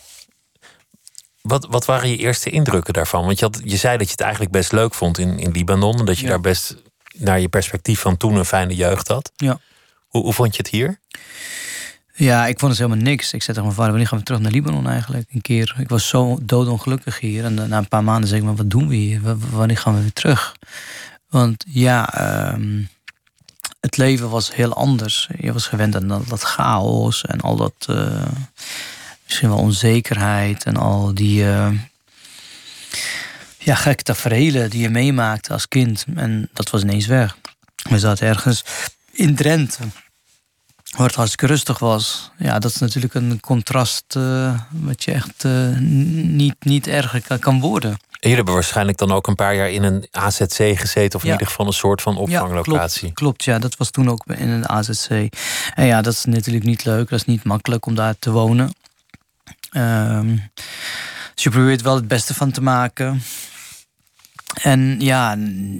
Wat, wat waren je eerste indrukken daarvan? Want je, had, je zei dat je het eigenlijk best leuk vond in, in Libanon. En dat je daar best naar je perspectief van toen een fijne jeugd had. Ja. Hoe, hoe vond je het hier? Ja, ik vond het helemaal niks. Ik zei tegen mijn vader, wanneer gaan we terug naar Libanon eigenlijk? Een keer. Ik was zo doodongelukkig hier. En na een paar maanden zei ik, maar wat doen we hier? wanneer gaan we weer terug? Want ja, ehm, het leven was heel anders. Je was gewend aan dat, chaos en al dat... Uh, misschien wel onzekerheid en al die... Uh, ja, gekke tafereelen die je meemaakte als kind. En dat was ineens weg. We zaten ergens in Drenthe. Waar het hartstikke rustig was. Ja, dat is natuurlijk een contrast uh, wat je echt uh, niet, niet erger kan worden. En jullie hebben waarschijnlijk dan ook een paar jaar in een AZC gezeten, of in ieder geval een soort van opvanglocatie. Ja, klopt, klopt, ja, dat was toen ook in een AZC. En ja, dat is natuurlijk niet leuk, dat is niet makkelijk om daar te wonen. Um, dus je probeert wel het beste van te maken. En ja,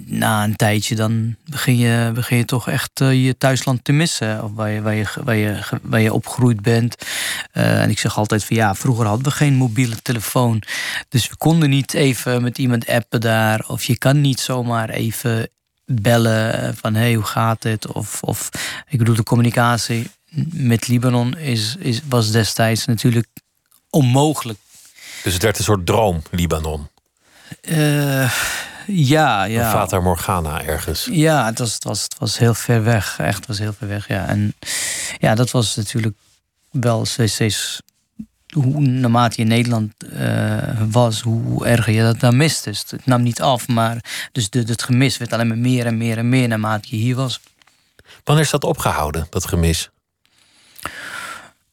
na een tijdje dan begin je, begin je toch echt uh, je thuisland te missen. Of waar je, waar je, waar je, waar je opgegroeid bent. Uh, en ik zeg altijd van ja, vroeger hadden we geen mobiele telefoon. Dus we konden niet even met iemand appen daar. Of je kan niet zomaar even bellen van hé, hey, hoe gaat het? Of, of ik bedoel, de communicatie met Libanon is, is, was destijds natuurlijk onmogelijk. Dus het werd een soort droom, Libanon. Uh, ja, ja. Een Fata Morgana ergens. Ja, het was, het, was, het was heel ver weg. Echt, het was heel ver weg, ja. En ja, dat was natuurlijk wel steeds... hoe naarmate je in Nederland uh, was, hoe erger je dat dan mist. Dus het nam niet af, maar dus de, het gemis werd alleen maar meer en meer en meer naarmate je hier was. Wanneer is dat opgehouden, dat gemis?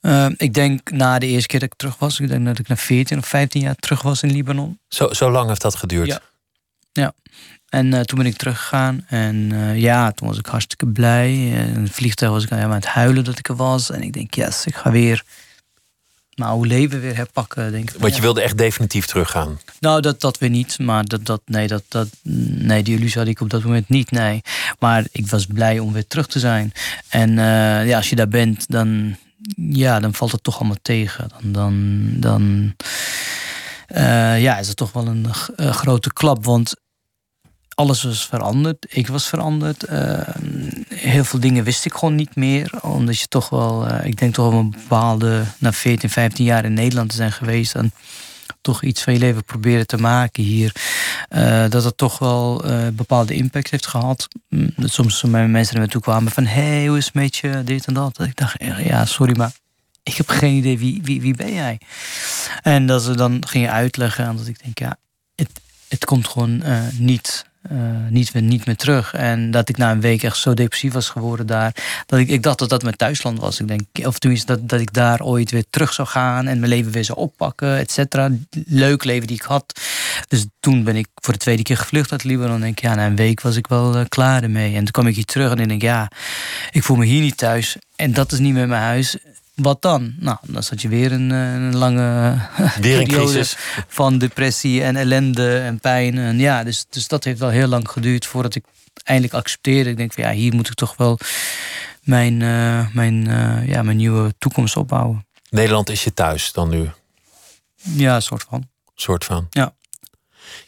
Uh, ik denk na de eerste keer dat ik terug was, ik denk dat ik na 14 of 15 jaar terug was in Libanon. Zo, zo lang heeft dat geduurd? Ja. ja. En uh, toen ben ik teruggegaan. En uh, ja, toen was ik hartstikke blij. In het vliegtuig was ik aan het huilen dat ik er was. En ik denk, yes, ik ga weer mijn oude leven weer herpakken. Denk ik. Want je wilde echt definitief teruggaan? Nou, dat, dat weer niet. Maar dat, dat, nee, dat, dat, nee, die illusie had ik op dat moment niet. Nee. Maar ik was blij om weer terug te zijn. En ja, als je daar bent, dan ja, dan valt het toch allemaal tegen. Dan, dan, dan uh, ja, is het toch wel een, grote klap. Want alles was veranderd. Ik was veranderd. Uh, heel veel dingen wist ik gewoon niet meer. Omdat je toch wel, ik denk toch wel een bepaalde, na 14, 15 jaar in Nederland te zijn geweest. Dan toch iets van je leven proberen te maken hier. Uh, dat het toch wel uh, bepaalde impact heeft gehad. Mm, dat soms mensen naar me toe kwamen van... hey, hoe is het met je, dit en dat. Ik dacht, ja, sorry, maar ik heb geen idee, wie, wie, wie ben jij? En dat ze dan gingen uitleggen en dat ik denk, ja, het, het komt gewoon uh, niet uh, niet, niet meer terug. En dat ik na een week echt zo depressief was geworden daar. Dat ik, ik dacht dat dat mijn thuisland was. Ik denk, of tenminste dat, dat ik daar ooit weer terug zou gaan en mijn leven weer zou oppakken, et cetera. Leuk leven die ik had. Dus toen ben ik voor de tweede keer gevlucht uit Libanon. En denk ja, na een week was ik wel uh, klaar ermee. En toen kwam ik hier terug en ik denk, ja, ik voel me hier niet thuis. En dat is niet meer mijn huis wat dan? Nou, dan zat je weer een, eh, een lange weer een crisis van depressie en ellende en pijn. En ja, dus, dus dat heeft wel heel lang geduurd voordat ik eindelijk accepteerde. Ik denk van ja, hier moet ik toch wel mijn, uh, mijn, uh, ja, mijn nieuwe toekomst opbouwen. Nederland is je thuis dan nu? Ja, soort van. soort van. Ja.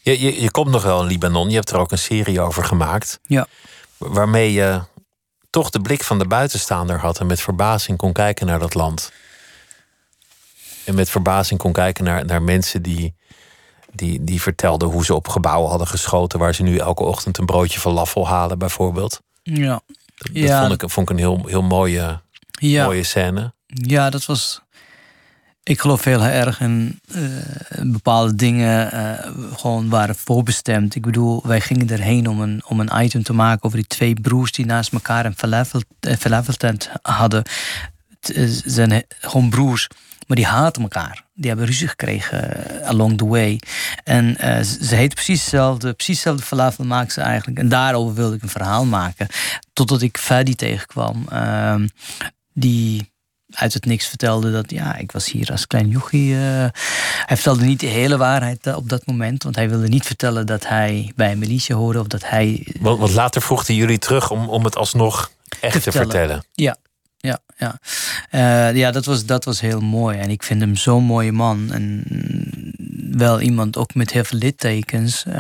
Je, je, je komt nog wel in Libanon. Je hebt er ook een serie over gemaakt. Ja. Waarmee je toch de blik van de buitenstaander had en met verbazing kon kijken naar dat land. En met verbazing kon kijken naar, naar mensen die, die, die vertelden hoe ze op gebouwen hadden geschoten, waar ze nu elke ochtend een broodje falafel halen, bijvoorbeeld. Ja. Dat, ja. vond, ik, vond ik een heel, heel mooie, ja. mooie scène. Ja, dat was ik geloof heel erg in uh, bepaalde dingen uh, gewoon waren voorbestemd. Ik bedoel, wij gingen erheen om een, om een item te maken over die twee broers die naast elkaar een falafel, hadden. Het zijn gewoon broers Maar die haten elkaar. Die hebben ruzie gekregen eh, along the way. En ze heet precies hetzelfde. Precies hetzelfde falafel maakt ze eigenlijk. En daarover wilde ik een verhaal maken. Totdat ik Fadi tegenkwam. Uh, die uit het niks vertelde dat ja, ik was hier als klein jochie. Uh, hij vertelde niet de hele waarheid op dat moment. Want hij wilde niet vertellen dat hij bij een militie hoorde. Of dat hij... Want, want later vroegden jullie terug om, om het alsnog echt te vertellen. Ja, ja, ja. Uh, ja dat, was, dat was heel mooi. En ik vind hem zo'n mooie man. En wel iemand ook met heel veel littekens. Uh,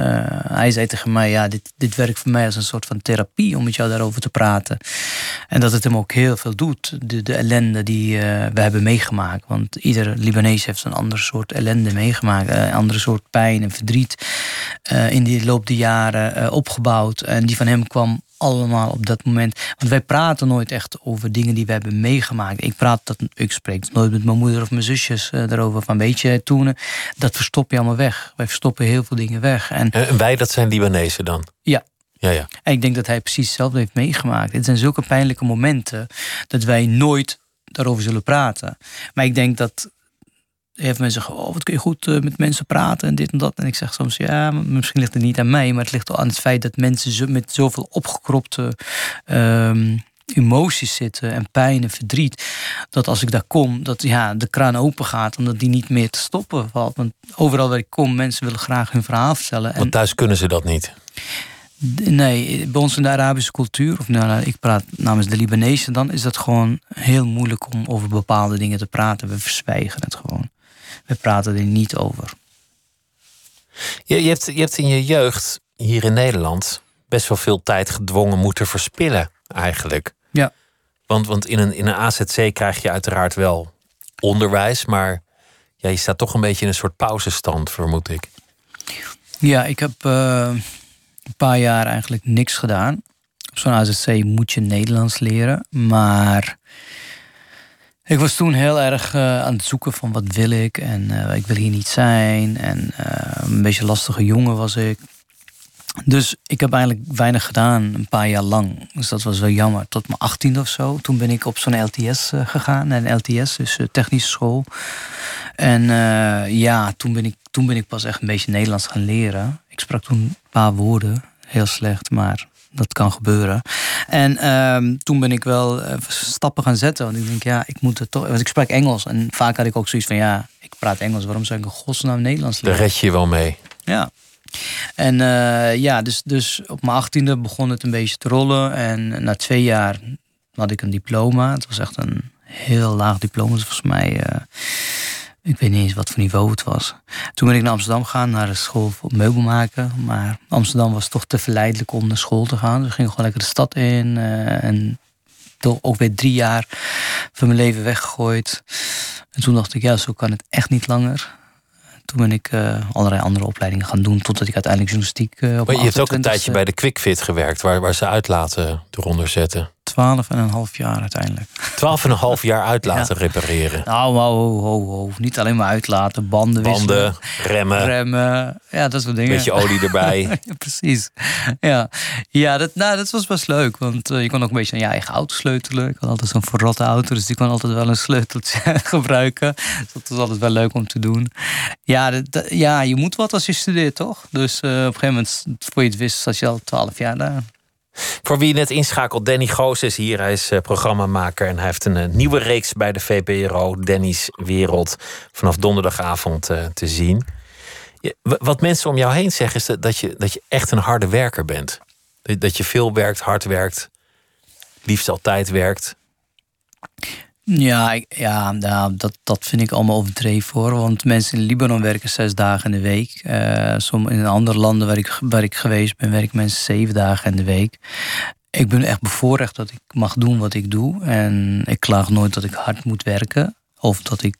hij zei tegen mij, ja, dit, dit werkt voor mij als een soort van therapie om met jou daarover te praten. En dat het hem ook heel veel doet, de, de ellende die uh, we hebben meegemaakt. Want ieder Libanees heeft een ander soort ellende meegemaakt. Een andere soort pijn en verdriet in die loop der jaren opgebouwd. En die van hem kwam allemaal op dat moment. Want wij praten nooit echt over dingen die we hebben meegemaakt. Ik praat dat, ik spreek nooit met mijn moeder of mijn zusjes uh, daarover. Van weet je, toen, dat verstop je allemaal weg. Wij verstoppen heel veel dingen weg. En, en wij, dat zijn Libanese dan? Ja. Ja, ja. En ik denk dat hij precies hetzelfde heeft meegemaakt. Het zijn zulke pijnlijke momenten dat wij nooit daarover zullen praten. Maar ik denk dat heeft mensen zeggen, oh, wat kun je goed uh, met mensen praten en dit en dat. En ik zeg soms, ja, misschien ligt het niet aan mij, maar het ligt al aan het feit dat mensen met zoveel opgekropte um, emoties zitten en pijn en verdriet. Dat als ik daar kom, dat ja, de kraan open gaat, omdat die niet meer te stoppen valt. Want overal waar ik kom, mensen willen graag hun verhaal vertellen. Want thuis kunnen ze dat niet. Nee, bij ons in de Arabische cultuur, of nou, ik praat namens de Libanezen, dan is dat gewoon heel moeilijk om over bepaalde dingen te praten. We verzwijgen het gewoon we praten er niet over. Je, je, hebt, je hebt in je jeugd hier in Nederland best wel veel tijd gedwongen moeten verspillen, eigenlijk. Ja. Want, want in, een, in een AZC krijg je uiteraard wel onderwijs, maar ja, je staat toch een beetje in een soort pauzestand, vermoed ik. Ja, ik heb uh, een paar jaar eigenlijk niks gedaan. Op zo'n AZC moet je Nederlands leren, maar ik was toen heel erg uh, aan het zoeken van wat wil ik en uh, ik wil hier niet zijn. En uh, een beetje lastige jongen was ik. Dus ik heb eigenlijk weinig gedaan, een paar jaar lang. Dus dat was wel jammer. Tot mijn achttiende of zo. Toen ben ik op zo'n LTS gegaan. En LTS, dus technische school. En ja, toen ben, ik, toen ben ik pas echt een beetje Nederlands gaan leren. Ik sprak toen een paar woorden. Heel slecht, maar dat kan gebeuren. En ehm, toen ben ik wel uh, stappen gaan zetten. Want ik denk, ja, ik moet het toch. Want ik spreek Engels. En vaak had ik ook zoiets van, ja, ik praat Engels. Waarom zou ik in godsnaam Nederlands leren? Daar red je wel mee. Ja. En uh, ja, dus, dus op mijn achttiende begon het een beetje te rollen. En na twee jaar had ik een diploma. Het was echt een heel laag diploma. Volgens mij uh, ik weet niet eens wat voor niveau het was. Toen ben ik naar Amsterdam gegaan, naar de school voor meubelmaken. Maar Amsterdam was toch te verleidelijk om naar school te gaan. Dus ik ging gewoon lekker de stad in. Uh, en toch ook weer drie jaar van mijn leven weggegooid. En toen dacht ik, ja, zo kan het echt niet langer. Toen ben ik uh, allerlei andere opleidingen gaan doen, totdat ik uiteindelijk journalistiek uh, op Maar je hebt ook een tijdje bij de QuickFit gewerkt, waar, waar ze uitlaten eronder zetten. Twaalf en een half jaar uiteindelijk. Twaalf en een half jaar uit laten repareren. Nou, ho, ho, ho, niet alleen maar uitlaten, banden wisselen. Banden, remmen. Remmen, ja, dat soort dingen. Beetje olie erbij. ja, precies. Ja, ja dat, nou, dat was best leuk, want uh, je kon ook een beetje aan je eigen auto sleutelen. Ik had altijd zo'n verrotte auto, dus die kon altijd wel een sleuteltje gebruiken. Dus dat was altijd wel leuk om te doen. Ja, dat, ja je moet wat als je studeert, toch? Dus uh, op een gegeven moment, voor je het wist, zat je al twaalf jaar daar. Voor wie net inschakelt, Danny Goos is hier. Hij is uh, programmamaker en hij heeft een uh, nieuwe reeks bij de VPRO, Danny's Wereld, vanaf donderdagavond uh, te zien. Wat mensen om jou heen zeggen is dat je, dat je echt een harde werker bent. Dat je veel werkt, hard werkt, liefst altijd werkt. Ja, ja dat, dat vind ik allemaal overdreven hoor. Want mensen in Libanon werken zes dagen in de week. Uh, in andere landen waar ik, waar ik geweest ben, werken mensen zeven dagen in de week. Ik ben echt bevoorrecht dat ik mag doen wat ik doe. En ik klaag nooit dat ik hard moet werken. Of dat ik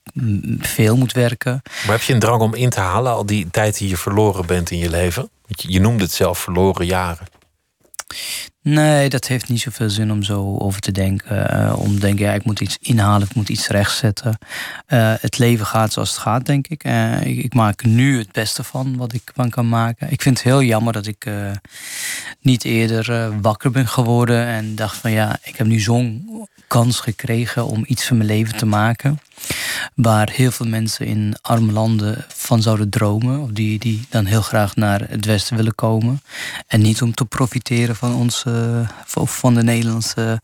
veel moet werken. Maar heb je een drang om in te halen al die tijd die je verloren bent in je leven? Je noemde het zelf verloren jaren. Nee, dat heeft niet zoveel zin om zo over te denken. Uh, om te denken, ja, ik moet iets inhalen, ik moet iets rechtzetten. Uh, het leven gaat zoals het gaat, denk ik. Uh, ik. ik. maak nu het beste van wat ik van kan maken. Ik vind het heel jammer dat ik niet eerder wakker ben geworden en dacht van ja, ik heb nu zo'n kans gekregen om iets van mijn leven te maken. Waar heel veel mensen in arme landen van zouden dromen. Of die, die dan heel graag naar het Westen willen komen. En niet om te profiteren van onze, van de Nederlandse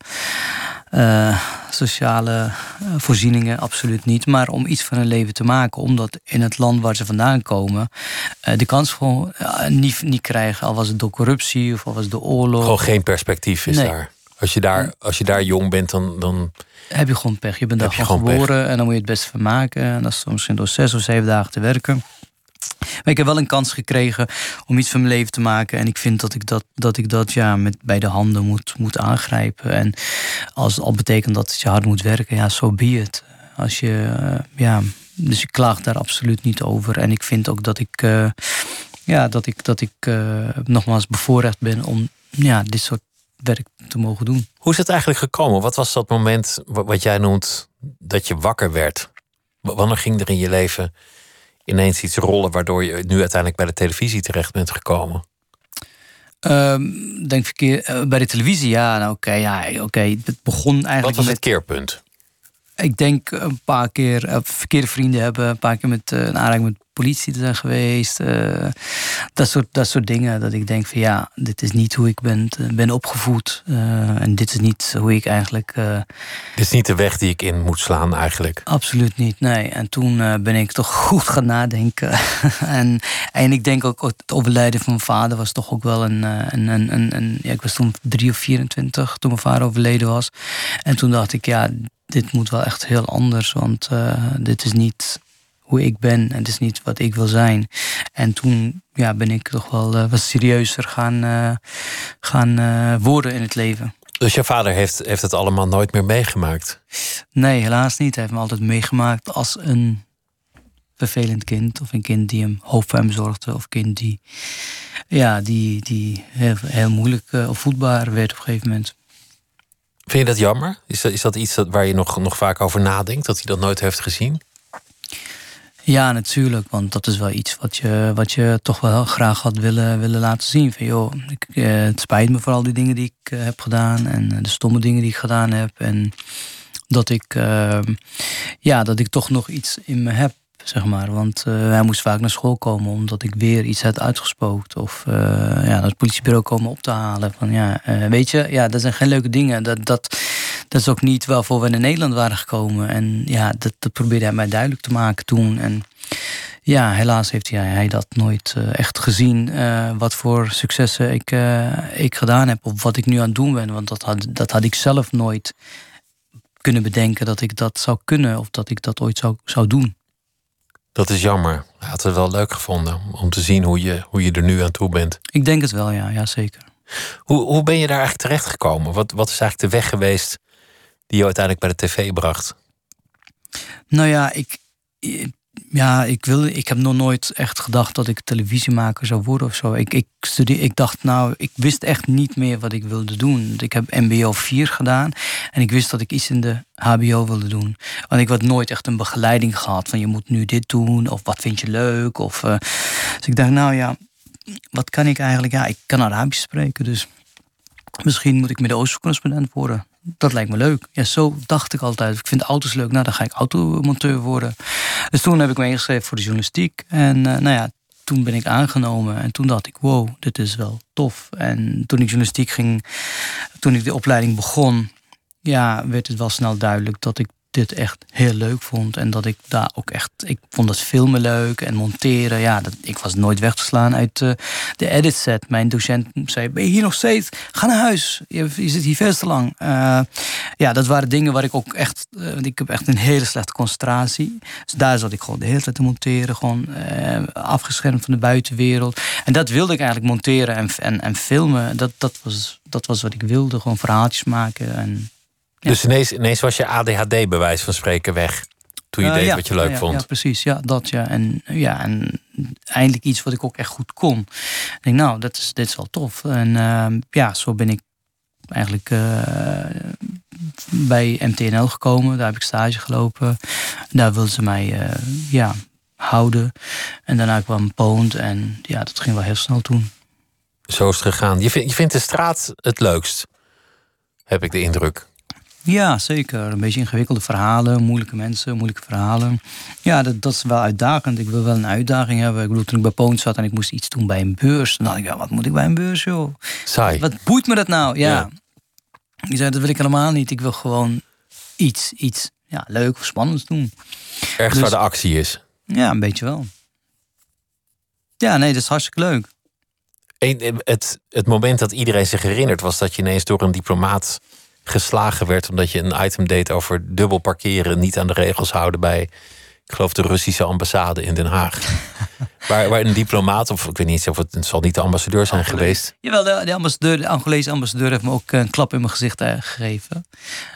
uh, sociale eh, voorzieningen, absoluut niet. Maar om iets van hun leven te maken. Omdat in het land waar ze vandaan komen, uh, de kans gewoon niet, niet krijgen. Al was het door corruptie of al was het door oorlog. Gewoon geen perspectief is daar. Als je daar, als je daar jong bent, dan, dan. Heb je gewoon pech. Je bent daar gewoon geboren en dan moet je het best vermaken. En dat is misschien door zes of zeven dagen te werken. Maar ik heb wel een kans gekregen om iets van mijn leven te maken. En ik vind dat ik dat, dat, ik dat ja, met beide handen moet, moet aangrijpen. En als het al betekent dat je hard moet werken, ja, zo so be it. Als je, uh, ja, dus ik klaag daar absoluut niet over. En ik vind ook dat ik, uh, ja, dat ik, dat ik uh, nogmaals bevoorrecht ben om ja, dit soort werk te mogen doen. Hoe is het eigenlijk gekomen? Wat was dat moment wat jij noemt dat je wakker werd? Wanneer ging er in je leven ineens iets rollen waardoor je nu uiteindelijk bij de televisie terecht bent gekomen? Um, denk verkeer, uh, bij de televisie, ja, nou, oké, ja, oké. Het begon eigenlijk. Wat was het keerpunt? Ik denk een paar keer uh, verkeerde vrienden hebben, een paar keer met uh, een aanraking met politie te zijn geweest. Uh, dat, soort, dat soort dingen. Dat ik denk van ja, dit is niet hoe ik ben, ben opgevoed. En dit is niet hoe ik eigenlijk. Dit is niet de weg die ik in moet slaan eigenlijk. Absoluut niet, nee. En toen ben ik toch goed gaan nadenken. en, en ik denk ook het overlijden van mijn vader was toch ook wel een. een, een, een, een ja, ik was toen drie of 24 toen mijn vader overleden was. En toen dacht ik ja, dit moet wel echt heel anders. Want dit is niet hoe ik ben. En het is niet wat ik wil zijn. En toen ja, ben ik toch wel uh, wat serieuzer gaan, uh, gaan uh, worden in het leven. Dus je vader heeft, heeft het allemaal nooit meer meegemaakt? Nee, helaas niet. Hij heeft me altijd meegemaakt als een vervelend kind. Of een kind die hem hoofd voor hem zorgde. Of een kind die, ja, die, die heel, heel moeilijk opvoedbaar werd op een gegeven moment. Vind je dat jammer? Is dat, is iets waar je nog, nog vaak over nadenkt? Dat hij dat nooit heeft gezien? Ja, natuurlijk. Want dat is wel iets wat je, wat je toch wel graag had willen, willen laten zien. Van, joh, ik, eh, het spijt me voor al die dingen die ik eh, heb gedaan. En eh, de stomme dingen die ik gedaan heb. En dat ik, uh, ja, dat ik toch nog iets in me heb. Zeg maar. Want uh, hij moest vaak naar school komen omdat ik weer iets had uitgespookt. Of uh, ja, naar het politiebureau komen op te halen. Van, ja, weet je, ja, dat zijn geen leuke dingen. Dat, dat, dat is ook niet waarvoor we naar Nederland waren gekomen. En ja, dat, dat probeerde hij mij duidelijk te maken toen. En ja, helaas heeft hij, hij dat nooit echt gezien. Wat voor successen ik, ik gedaan heb. Of wat ik nu aan het doen ben. Want dat had, dat had ik zelf nooit kunnen bedenken dat ik dat zou kunnen. Of dat ik dat ooit zou, zou doen. Dat is jammer. Hij had het wel leuk gevonden om te zien hoe je, hoe je er nu aan toe bent. Ik denk het wel, ja, ja zeker. Hoe, hoe ben je daar eigenlijk terecht gekomen? Wat, wat is eigenlijk de weg geweest die je uiteindelijk bij de tv bracht? Nou ja, ik, ja, ik, wil, ik heb nog nooit echt gedacht dat ik televisiemaker zou worden of zo. Ik, ik, studie, ik dacht nou, ik wist echt niet meer wat ik wilde doen. Ik heb MBO 4 gedaan en ik wist dat ik iets in de HBO wilde doen. Want ik had nooit echt een begeleiding gehad van je moet nu dit doen of wat vind je leuk. Of, uh, dus ik dacht nou ja, wat kan ik eigenlijk? Ja, ik kan Arabisch spreken, dus misschien moet ik Midden-Oosten-correspondent worden dat lijkt me leuk. Ja, zo dacht ik altijd. Ik vind auto's leuk, nou dan ga ik automonteur worden. Dus toen heb ik me ingeschreven voor de journalistiek. En uh, nou ja, toen ben ik aangenomen. En toen dacht ik, wow, dit is wel tof. En toen ik journalistiek ging, toen ik de opleiding begon... ja, werd het wel snel duidelijk dat ik dit echt heel leuk vond. En dat ik daar ook echt... Ik vond het filmen leuk en monteren. Ja, dat, ik was nooit weg te slaan uit uh, de edit set. Mijn docent zei, ben je hier nog steeds? Ga naar huis. Je, zit hier veel te lang. Uh, ja, dat waren dingen waar ik ook echt... Uh, ik heb echt een hele slechte concentratie. Dus daar zat ik gewoon de hele tijd te monteren. Gewoon afgeschermd van de buitenwereld. En dat wilde ik eigenlijk monteren en, en, en filmen. Dat, dat, was, dat was wat ik wilde. Gewoon verhaaltjes maken en dus ineens, ineens was je ADHD bewijs van spreken weg. Toen je uh, deed ja, wat je leuk ja, vond. Ja, precies. Ja, dat ja. En, ja. en eindelijk iets wat ik ook echt goed kon. Ik denk, nou, dat is, dit is wel tof. En uh, ja, zo ben ik eigenlijk uh, bij MTNL gekomen. Daar heb ik stage gelopen. Daar wilden ze mij uh, ja, houden. En daarna kwam Poont. En ja, dat ging wel heel snel toen. Zo is het gegaan. Je, vindt, je vindt de straat het leukst, heb ik de indruk. Ja, zeker. Een beetje ingewikkelde verhalen, moeilijke mensen, moeilijke verhalen. Ja, dat, dat is wel uitdagend. Ik wil wel een uitdaging hebben. Ik bedoel, toen ik bij Poont zat en ik moest iets doen bij een beurs. Dan dacht ik, ja, wat moet ik bij een beurs, joh? Saai. Wat boeit me dat nou? Ja. ja. Ik zei, dat wil ik helemaal niet. Ik wil gewoon iets, iets ja, leuk of spannends doen. Ergens dus, waar de actie is. Ja, een beetje wel. Ja, nee, dat is hartstikke leuk. Het, het moment dat iedereen zich herinnert was dat je ineens door een diplomaat geslagen werd omdat je een item deed over dubbel parkeren, niet aan de regels houden bij, ik geloof, de Russische ambassade in Den Haag. waar, waar een diplomaat, of ik weet niet of het, het zal niet de ambassadeur zijn geweest. Jawel, de, de, ambassadeur, de Angolese ambassadeur heeft me ook een klap in mijn gezicht eh, gegeven.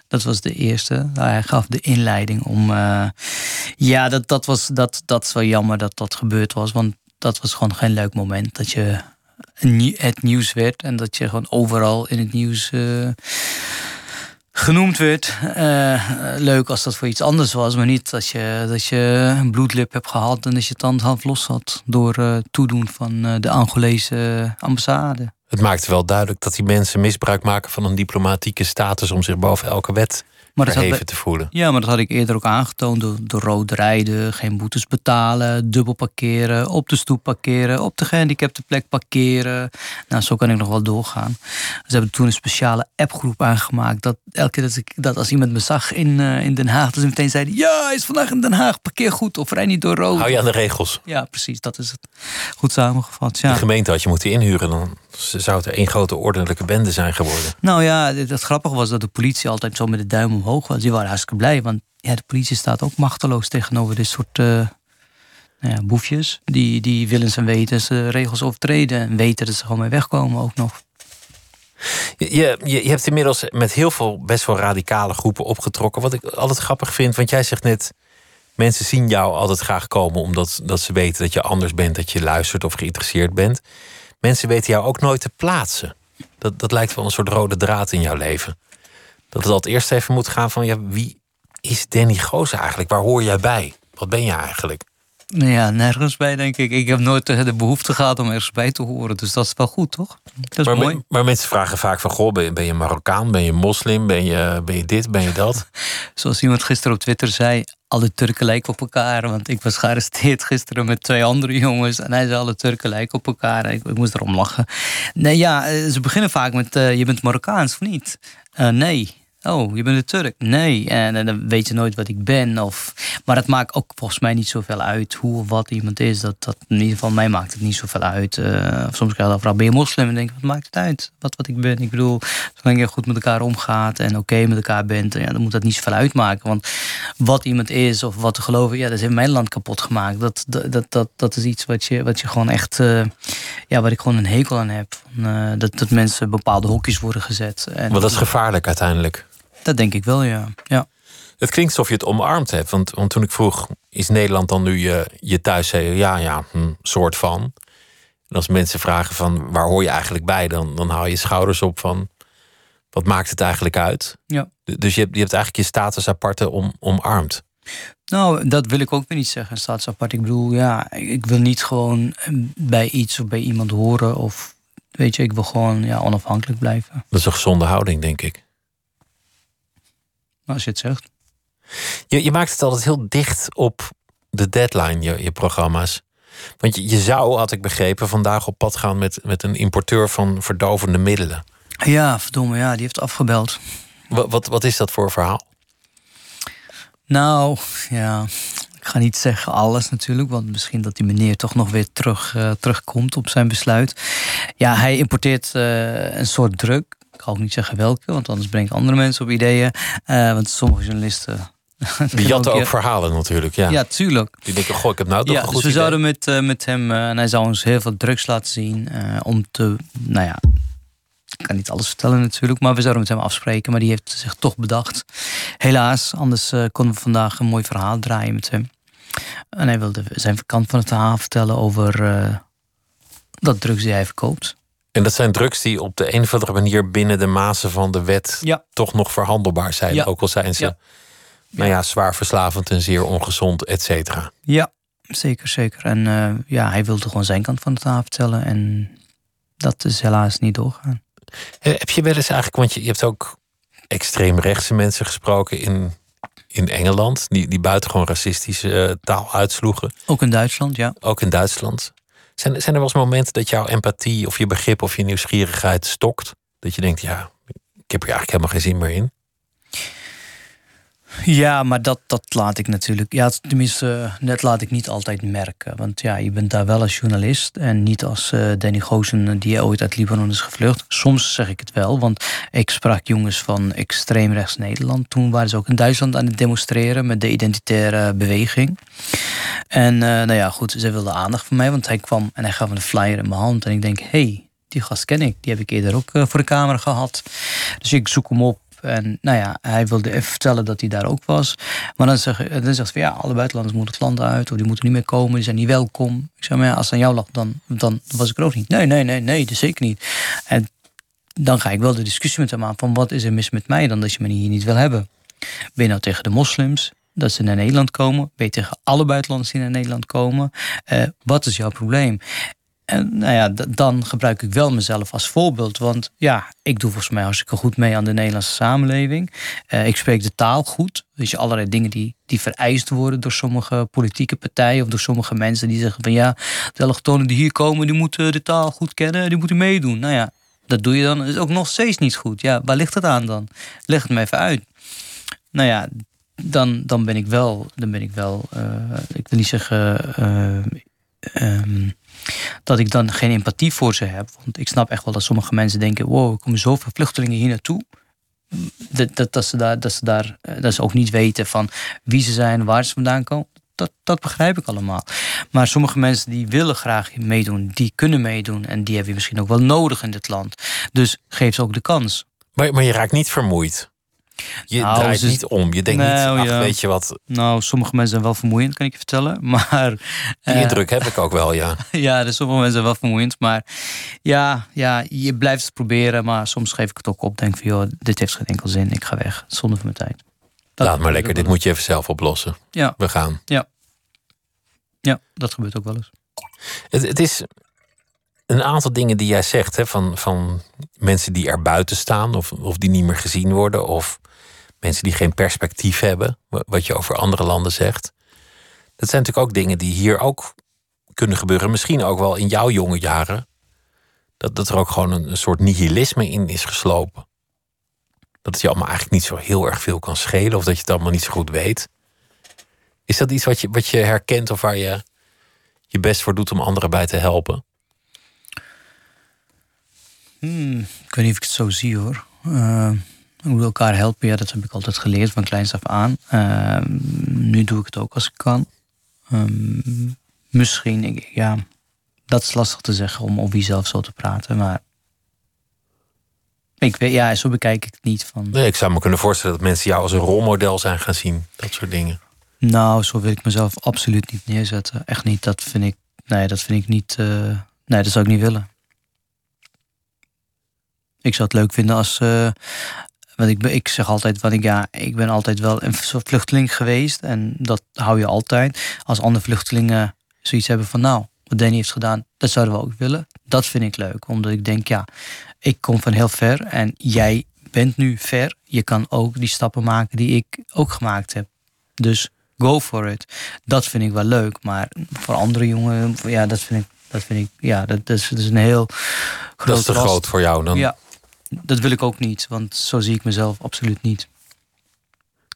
Dat was de eerste. Nou, hij gaf de inleiding om. Uh, ja, dat, dat, was, dat, dat is wel jammer dat dat gebeurd was. Want dat was gewoon geen leuk moment. Dat je het nieuws werd en dat je gewoon overal in het nieuws. Uh, genoemd werd. Uh, leuk als dat voor iets anders was, maar niet als je, dat je een bloedlip hebt gehad en dat je dan half los had door uh, toedoen van uh, de Angolese ambassade. Het maakt wel duidelijk dat die mensen misbruik maken van een diplomatieke status om zich boven elke wet maar verheven te voelen. Ja, maar dat had ik eerder ook aangetoond. Door, door rood rijden, geen boetes betalen, dubbel parkeren, op de stoep parkeren, op de gehandicapte plek parkeren. Nou, zo kan ik nog wel doorgaan. Ze hebben toen een speciale appgroep aangemaakt. Dat elke keer dat, ik, dat als iemand me zag in, uh, in Den Haag, dat ze meteen zeiden: Ja, hij is vandaag in Den Haag, parkeer goed of rij niet door rood. Hou je aan de regels? Ja, precies. Dat is het. Goed samengevat. Ja. De gemeente had je moeten inhuren, dan zou het er één grote ordentelijke bende zijn geworden. Nou ja, het grappige was dat de politie altijd zo met de duim omhoog was. Die waren hartstikke blij, want ja, de politie staat ook machteloos tegenover dit soort uh, nou ja, boefjes. Die, die willen zijn weten ze regels overtreden en weten dat ze gewoon mee wegkomen ook nog. Je, je, je hebt inmiddels met heel veel best wel radicale groepen opgetrokken. Wat ik altijd grappig vind, want jij zegt net... mensen zien jou altijd graag komen omdat dat ze weten dat je anders bent... dat je luistert of geïnteresseerd bent. Mensen weten jou ook nooit te plaatsen. Dat, dat lijkt wel een soort rode draad in jouw leven. Dat het altijd eerst even moet gaan van... Ja, wie is Danny Goos eigenlijk? Waar hoor jij bij? Wat ben je eigenlijk? Nou ja, nergens bij, denk ik. Ik heb nooit de behoefte gehad om ergens bij te horen. Dus dat is wel goed, toch? Dat is maar, mooi. maar mensen vragen vaak van... Goh, ben, je Marokkaan? Ben je moslim? Ben je, ben je dit? Ben je dat? Zoals iemand gisteren op Twitter zei... alle Turken lijken op elkaar. Want ik was gearresteerd gisteren met twee andere jongens. En hij zei alle Turken lijken op elkaar. Ik, ik moest erom lachen. Nee, ja, eh, ze beginnen vaak met... Uh, je bent Marokkaans of niet? Uh, nee. Oh, je bent een Turk? Nee. En, dan weet je nooit wat ik ben. Of, maar het maakt ook volgens mij niet zoveel uit hoe of wat iemand is. Dat, dat, in ieder geval, mij maakt het niet zoveel uit. Uh, soms krijg je vraag, ben je moslim? En denk ik, wat maakt het uit? Wat, wat ik ben? Ik bedoel, zolang je goed met elkaar omgaat en oké met elkaar bent, ja, dan moet dat niet zoveel uitmaken. Want wat iemand is of wat te geloven, ja, dat is in mijn land kapot gemaakt. Dat, dat, dat, dat, is iets wat je, wat je gewoon echt, uh, ja, waar ik gewoon een hekel aan heb. Uh, dat, dat mensen bepaalde hokjes worden gezet. En, maar dat is gevaarlijk uiteindelijk. Dat denk ik wel, ja. ja. Het klinkt alsof je het omarmd hebt. Want, want toen ik vroeg, is Nederland dan nu je, je thuis? Ja, ja, hm, soort van. En als mensen vragen van waar hoor je eigenlijk bij? Dan, dan haal je schouders op van wat maakt het eigenlijk uit? Ja. Dus je hebt, je hebt eigenlijk je status aparte om, omarmd. Nou, dat wil ik ook weer niet zeggen, status apart. Ik bedoel, ja, ik wil niet gewoon bij iets of bij iemand horen. Of weet je, ik wil gewoon ja, onafhankelijk blijven. Dat is een gezonde houding, denk ik als je het zegt. Je, je maakt het altijd heel dicht op de deadline, je, je programma's. Want je, je zou, had ik begrepen, vandaag op pad gaan met, met een importeur van verdovende middelen. Ja, verdomme, ja, die heeft afgebeld. Wat, wat, wat is dat voor verhaal? Nou, ja, ik ga niet zeggen alles natuurlijk, want misschien dat die meneer toch nog weer terug, uh, terugkomt op zijn besluit. Ja, hij importeert uh, een soort druk ik ga ook niet zeggen welke, want anders breng ik andere mensen op ideeën. Uh, want sommige journalisten. Die jatten ook verhalen natuurlijk, ja. Ja, tuurlijk. Die denken, goh, ik heb nou toch ja, een goed dus we zouden met, uh, met hem, uh, en hij zou ons heel veel drugs laten zien. om te, nou ja, ik kan niet alles vertellen natuurlijk, maar we zouden met hem afspreken. Maar die heeft zich toch bedacht. Helaas, anders konden we vandaag een mooi verhaal draaien met hem. En hij wilde zijn kant van het verhaal vertellen over dat drugs die hij verkoopt. En dat zijn drugs die op de een of andere manier binnen de mazen van de wet ja. toch nog verhandelbaar zijn. Ja. Ook al zijn ze Ja. nou ja, zwaar verslavend en zeer ongezond, et cetera. Ja, zeker, zeker. En eh, ja, hij wilde gewoon zijn kant van het verhaal vertellen. En dat is helaas niet doorgaan. Eh, heb je wel eens eigenlijk, want je, je hebt ook extreemrechtse mensen gesproken in, in Engeland, die, die buitengewoon racistische uh, taal uitsloegen. Ook in Duitsland, ja. Ook in Duitsland. Zijn, zijn er wel eens momenten dat jouw empathie of je begrip of je nieuwsgierigheid stokt? Dat je denkt, ja, ik heb er eigenlijk helemaal geen zin meer in. Ja, maar dat, dat laat ik natuurlijk. Ja, tenminste, net laat ik niet altijd merken. Want ja, je bent daar wel als journalist en niet als uh, Danny Goosen die ooit uit Libanon is gevlucht. Soms zeg ik het wel, want ik sprak jongens van extreem rechts Nederland. Toen waren ze ook in Duitsland aan het demonstreren met de identitaire beweging. En uh, nou ja, goed, ze wilden aandacht van mij, want hij kwam en hij gaf een flyer in mijn hand. En ik denk, hé, hey, die gast ken ik. Die heb ik eerder ook uh, voor de camera gehad. Dus ik zoek hem op en nou ja, hij wilde even vertellen dat hij daar ook was. Maar dan, zeg, dan zegt hij ja, alle buitenlanders moeten het land uit. Of die moeten niet meer komen, die zijn niet welkom. Ik zeg, maar als het aan jou lag, dan, dan was ik er ook niet. Nee, nee, nee, nee, dat zeker niet. En dan ga ik wel de discussie met hem aan van wat is er mis met mij dan dat je me hier niet wil hebben. Ben je nou tegen de moslims? dat ze naar Nederland komen? Ben je tegen alle buitenlanders die naar Nederland komen? Uh, wat is jouw probleem? En nou ja, dan gebruik ik wel mezelf als voorbeeld. Want ja, ik doe volgens mij hartstikke goed mee aan de Nederlandse samenleving. Uh, ik spreek de taal goed. Dus je allerlei dingen die, die vereist worden door sommige politieke partijen of door sommige mensen die zeggen van ja, de allochtonen die hier komen, die moeten de taal goed kennen, die moeten meedoen. Nou ja, dat doe je dan. is ook nog steeds niet goed. Ja, waar ligt het aan dan? Leg het me even uit. Nou ja, dan, dan ben ik wel, dan ben ik wel, uh, ik wil niet zeggen. Uh, um, dat ik dan geen empathie voor ze heb. Want ik snap echt wel dat sommige mensen denken: wow, er komen zoveel vluchtelingen hier naartoe. Dat, dat, dat, ze daar, dat, ze daar, eh, dat ze ook niet weten van wie ze zijn, waar ze vandaan komen. Dat, dat begrijp ik allemaal. Maar sommige mensen die willen graag meedoen, die kunnen meedoen. En die hebben je misschien ook wel nodig in dit land. Dus geef ze ook de kans. Maar, maar je raakt niet vermoeid. Je nou, draait niet om. Je denkt nou, niet, ach, weet je wat. Nou, sommige mensen zijn wel vermoeiend, kan ik je vertellen. Maar, Die uh, indruk heb ik ook wel, ja. ja, dus sommige mensen zijn wel vermoeiend. Maar ja, ja, je blijft het proberen. Maar soms geef ik het ook op. Denk van, joh, dit heeft geen enkel zin. Ik ga weg. Zonder van mijn tijd. Dat Laat maar lekker. Dit moet je even zelf oplossen. Ja. We gaan. Ja. Ja, dat gebeurt ook wel eens. Het, het is een aantal dingen die jij zegt, hè, van, van mensen die er buiten staan of, of die niet meer gezien worden, of mensen die geen perspectief hebben, wat je over andere landen zegt. Dat zijn natuurlijk ook dingen die hier ook kunnen gebeuren. Misschien ook wel in jouw jonge jaren. Dat, dat er ook gewoon een, soort nihilisme in is geslopen. Dat het je allemaal eigenlijk niet zo heel erg veel kan schelen, of dat je het allemaal niet zo goed weet. Is dat iets wat je, wat je herkent of waar je je best voor doet om anderen bij te helpen? Hmm, ik weet niet of ik het zo zie hoor. Uh, we moeten elkaar helpen, ja, dat heb ik altijd geleerd van kleins af aan. Uh, nu doe ik het ook als ik kan. Um, misschien, ja, dat is lastig te zeggen om over jezelf zo te praten, maar ik weet, ja, zo bekijk ik het niet. Van... Nee, ik zou me kunnen voorstellen dat mensen jou als een rolmodel zijn gaan zien, dat soort dingen. Nou, zo wil ik mezelf absoluut niet neerzetten. Echt niet. Dat vind ik, nee, dat vind ik niet. Uh, nee, dat zou ik niet willen. Ik zou het leuk vinden als, uh, want ik, ik zeg altijd, want ik, ja, ik ben altijd wel een vluchteling geweest. En dat hou je altijd. Als andere vluchtelingen zoiets hebben van nou, wat Danny heeft gedaan, dat zouden we ook willen. Dat vind ik leuk. Omdat ik denk, ja, ik kom van heel ver en jij bent nu ver. Je kan ook die stappen maken die ik ook gemaakt heb. Dus go for it. Dat vind ik wel leuk. Maar voor andere jongen, ja, dat vind ik, dat vind ik, ja, dat, is, dat is een heel groot. Dat is te groot voor jou dan? Ja, dat wil ik ook niet, want zo zie ik mezelf absoluut niet.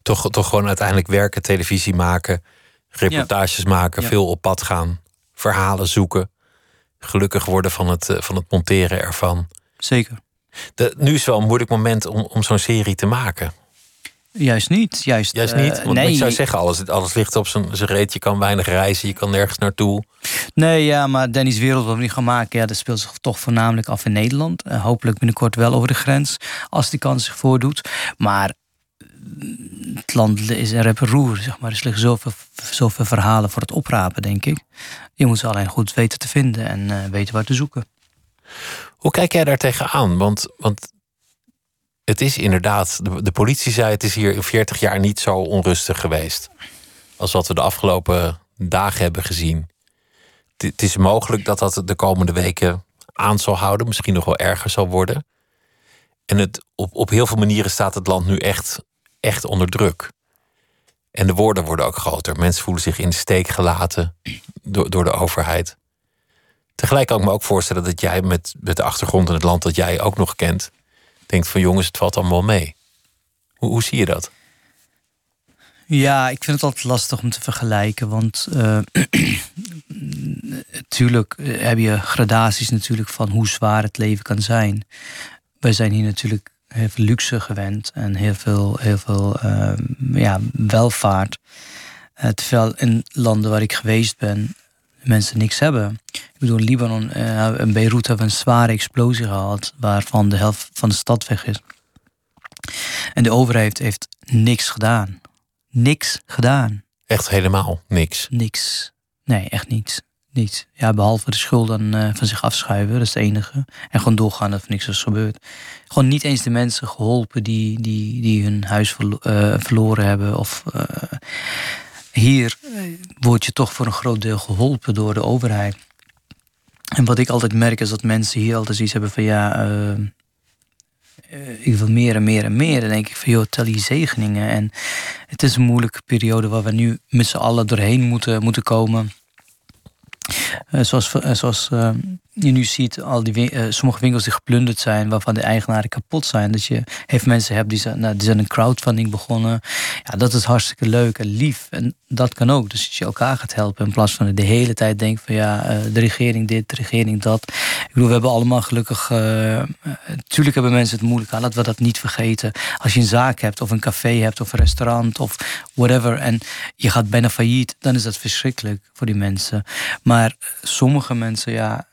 Toch, toch gewoon uiteindelijk werken, televisie maken, reportages maken, veel op pad gaan, verhalen zoeken, gelukkig worden van het, eh, van het monteren ervan. Zeker. De, nu is wel een moeilijk moment om, om zo'n serie te maken. Juist niet. Juist, juist niet. Eh, want nee. ik zou zeggen, alles, alles ligt op zijn reet. Je kan weinig reizen, je kan nergens naartoe. Nee, ja, maar Danny's Wereld, wat we nu gaan maken... Ja, dat speelt zich toch voornamelijk af in Nederland. Uh, hopelijk binnenkort wel over de grens, als die kans zich voordoet. Maar mm, het land is een roer, zeg maar. Er liggen zoveel, zoveel verhalen voor het oprapen, denk ik. Je moet ze alleen goed weten te vinden en uh, weten waar te zoeken. Hoe kijk jij daar tegenaan? Want, want het is inderdaad, de, politie zei het is hier in 40 jaar niet zo onrustig geweest. Als wat we de afgelopen dagen hebben gezien. Het is mogelijk dat dat de komende weken aan zal houden, misschien nog wel erger zal worden. En het, op, op heel veel manieren staat het land nu echt, echt onder druk. En de woorden worden ook groter. Mensen voelen zich in de steek gelaten door, door de overheid. Tegelijk kan ik me ook voorstellen dat jij met, met de achtergrond in het land dat jij ook nog kent, denkt van jongens, het valt allemaal mee. Hoe, hoe zie je dat? Ja, ik vind het altijd lastig om te vergelijken. Want natuurlijk uh, heb je gradaties natuurlijk van hoe zwaar het leven kan zijn. Wij zijn hier natuurlijk heel veel luxe gewend en heel veel, heel veel uh, ja, welvaart. Uh, terwijl in landen waar ik geweest ben, mensen niks hebben. Ik bedoel, Libanon en Beirut hebben een zware explosie gehad, waarvan de helft van de stad weg is. En de overheid heeft niks gedaan niks gedaan. Echt helemaal niks? Niks. Nee, echt niets. Niets. Ja, behalve de schulden uh, van zich afschuiven, dat is het enige. En gewoon doorgaan dat er niks is gebeurd. Gewoon niet eens de mensen geholpen die, die, die hun huis verlo uh, verloren hebben. Of uh, hier word je toch voor een groot deel geholpen door de overheid. En wat ik altijd merk is dat mensen hier altijd iets hebben van ja uh, ik wil meer en meer en meer. Dan denk ik van, joh, tel die zegeningen. En het is een moeilijke periode waar we nu met z'n allen doorheen moeten, moeten komen. Uh, zoals uh, zoals je nu ziet, al die uh, sommige winkels die geplunderd zijn, waarvan de eigenaren kapot zijn. Dat je heeft mensen hebt die zijn, nou, die zijn een crowdfunding begonnen. Ja, dat is hartstikke leuk en lief. En dat kan ook. Dus dat je elkaar gaat helpen. In plaats van de hele tijd denken van ja, uh, de regering dit, de regering dat. Ik bedoel, we hebben allemaal gelukkig. Uh, tuurlijk hebben mensen het moeilijk. Laten we dat niet vergeten. Als je een zaak hebt, of een café hebt, of een restaurant, of whatever. En je gaat bijna failliet, dan is dat verschrikkelijk voor die mensen. Maar sommige mensen, ja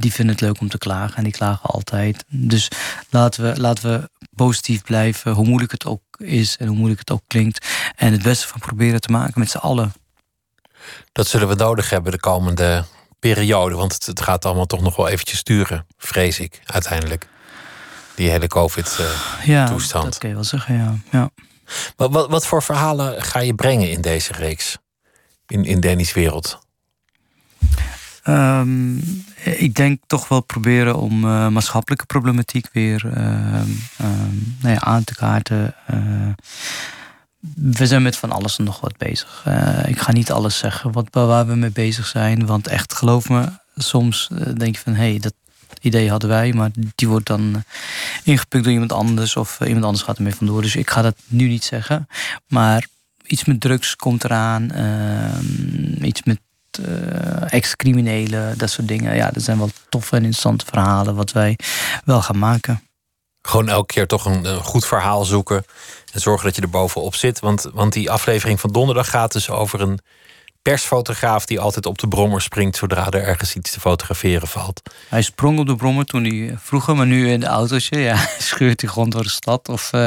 die vinden het leuk om te klagen en die klagen altijd. Dus laten we, laten we positief blijven, hoe moeilijk het ook is en hoe moeilijk het ook klinkt. En het beste van proberen te maken met z'n allen. Dat zullen we nodig hebben de komende periode, want het, het gaat allemaal toch nog wel eventjes sturen, vrees ik, uiteindelijk. Die hele COVID-toestand. ja, dat kan je wel zeggen, ja. ja. Wat, wat, wat voor verhalen ga je brengen in deze reeks? In, in Danny's wereld? Um, ik denk toch wel proberen om uh, maatschappelijke problematiek weer uh, um, nou ja, aan te kaarten. Uh, we zijn met van alles en nog wat bezig. ik ga niet alles zeggen wat, waar we mee bezig zijn. Want echt, geloof me, soms denk je van... hé, hey, dat idee hadden wij, maar die wordt dan ingepikt door iemand anders... of iemand anders gaat ermee vandoor. Dus ik ga dat nu niet zeggen. Maar iets met drugs komt eraan. Ehm, iets met uh, ex-criminelen, dat soort dingen. Ja, dat zijn wel toffe en interessante verhalen wat wij wel gaan maken. Gewoon elke keer toch een, een goed verhaal zoeken en zorgen dat je er bovenop zit. Want, want die aflevering van donderdag gaat dus over een persfotograaf die altijd op de brommer springt zodra er ergens iets te fotograferen valt. Hij sprong op de brommer toen hij vroeger, maar nu in de autootje, ja, scheurt hij gewoon door de stad. Of uh,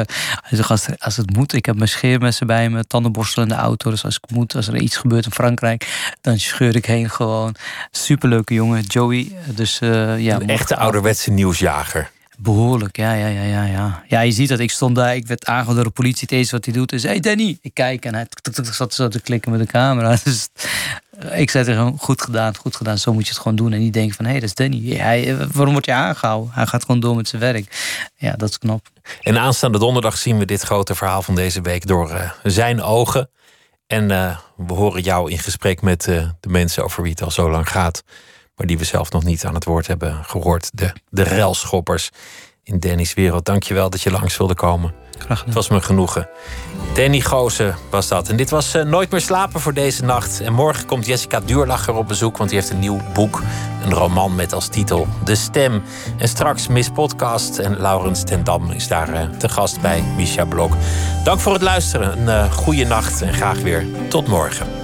als, als het moet, ik heb mijn scheermessen bij me, tandenborstel in de auto. Dus als ik moet, als er iets gebeurt in Frankrijk, dan scheur ik heen gewoon. Superleuke jongen, Joey. Dus, uh, ja, een echte ouderwetse nieuwsjager. Behoorlijk, ja, ja, ja, ja, ja. Ja, je ziet dat ik stond daar, ik werd aangehouden door de politie. Het wat hij doet is, hey Danny. Ik kijk en hij zat zo te klikken met de camera. Dus eh, ik zei tegen hem, goed gedaan, goed gedaan. Zo moet je het gewoon doen. En niet denken van, hé, hey, dat is Danny. Hij, eh, waarom wordt je aangehouden? Hij gaat gewoon door met zijn werk. Ja, dat is knap. En aanstaande donderdag zien we dit grote verhaal van deze week door uh, zijn ogen. En we horen jou in gesprek met de mensen over wie het al zo lang gaat maar die we zelf nog niet aan het woord hebben gehoord. De, de relschoppers in Danny's wereld. Dankjewel dat je langs wilde komen. Graag gedaan. Het was me genoegen. Danny Gozen was dat. En dit was uh, Nooit meer slapen voor deze nacht. En morgen komt Jessica Duurlacher op bezoek, want die heeft een nieuw boek. Een roman met als titel De Stem. En straks Miss Podcast en Laurens ten Dam is daar uh, te gast bij Misha Blok. Dank voor het luisteren. Een uh, goede nacht en graag weer tot morgen.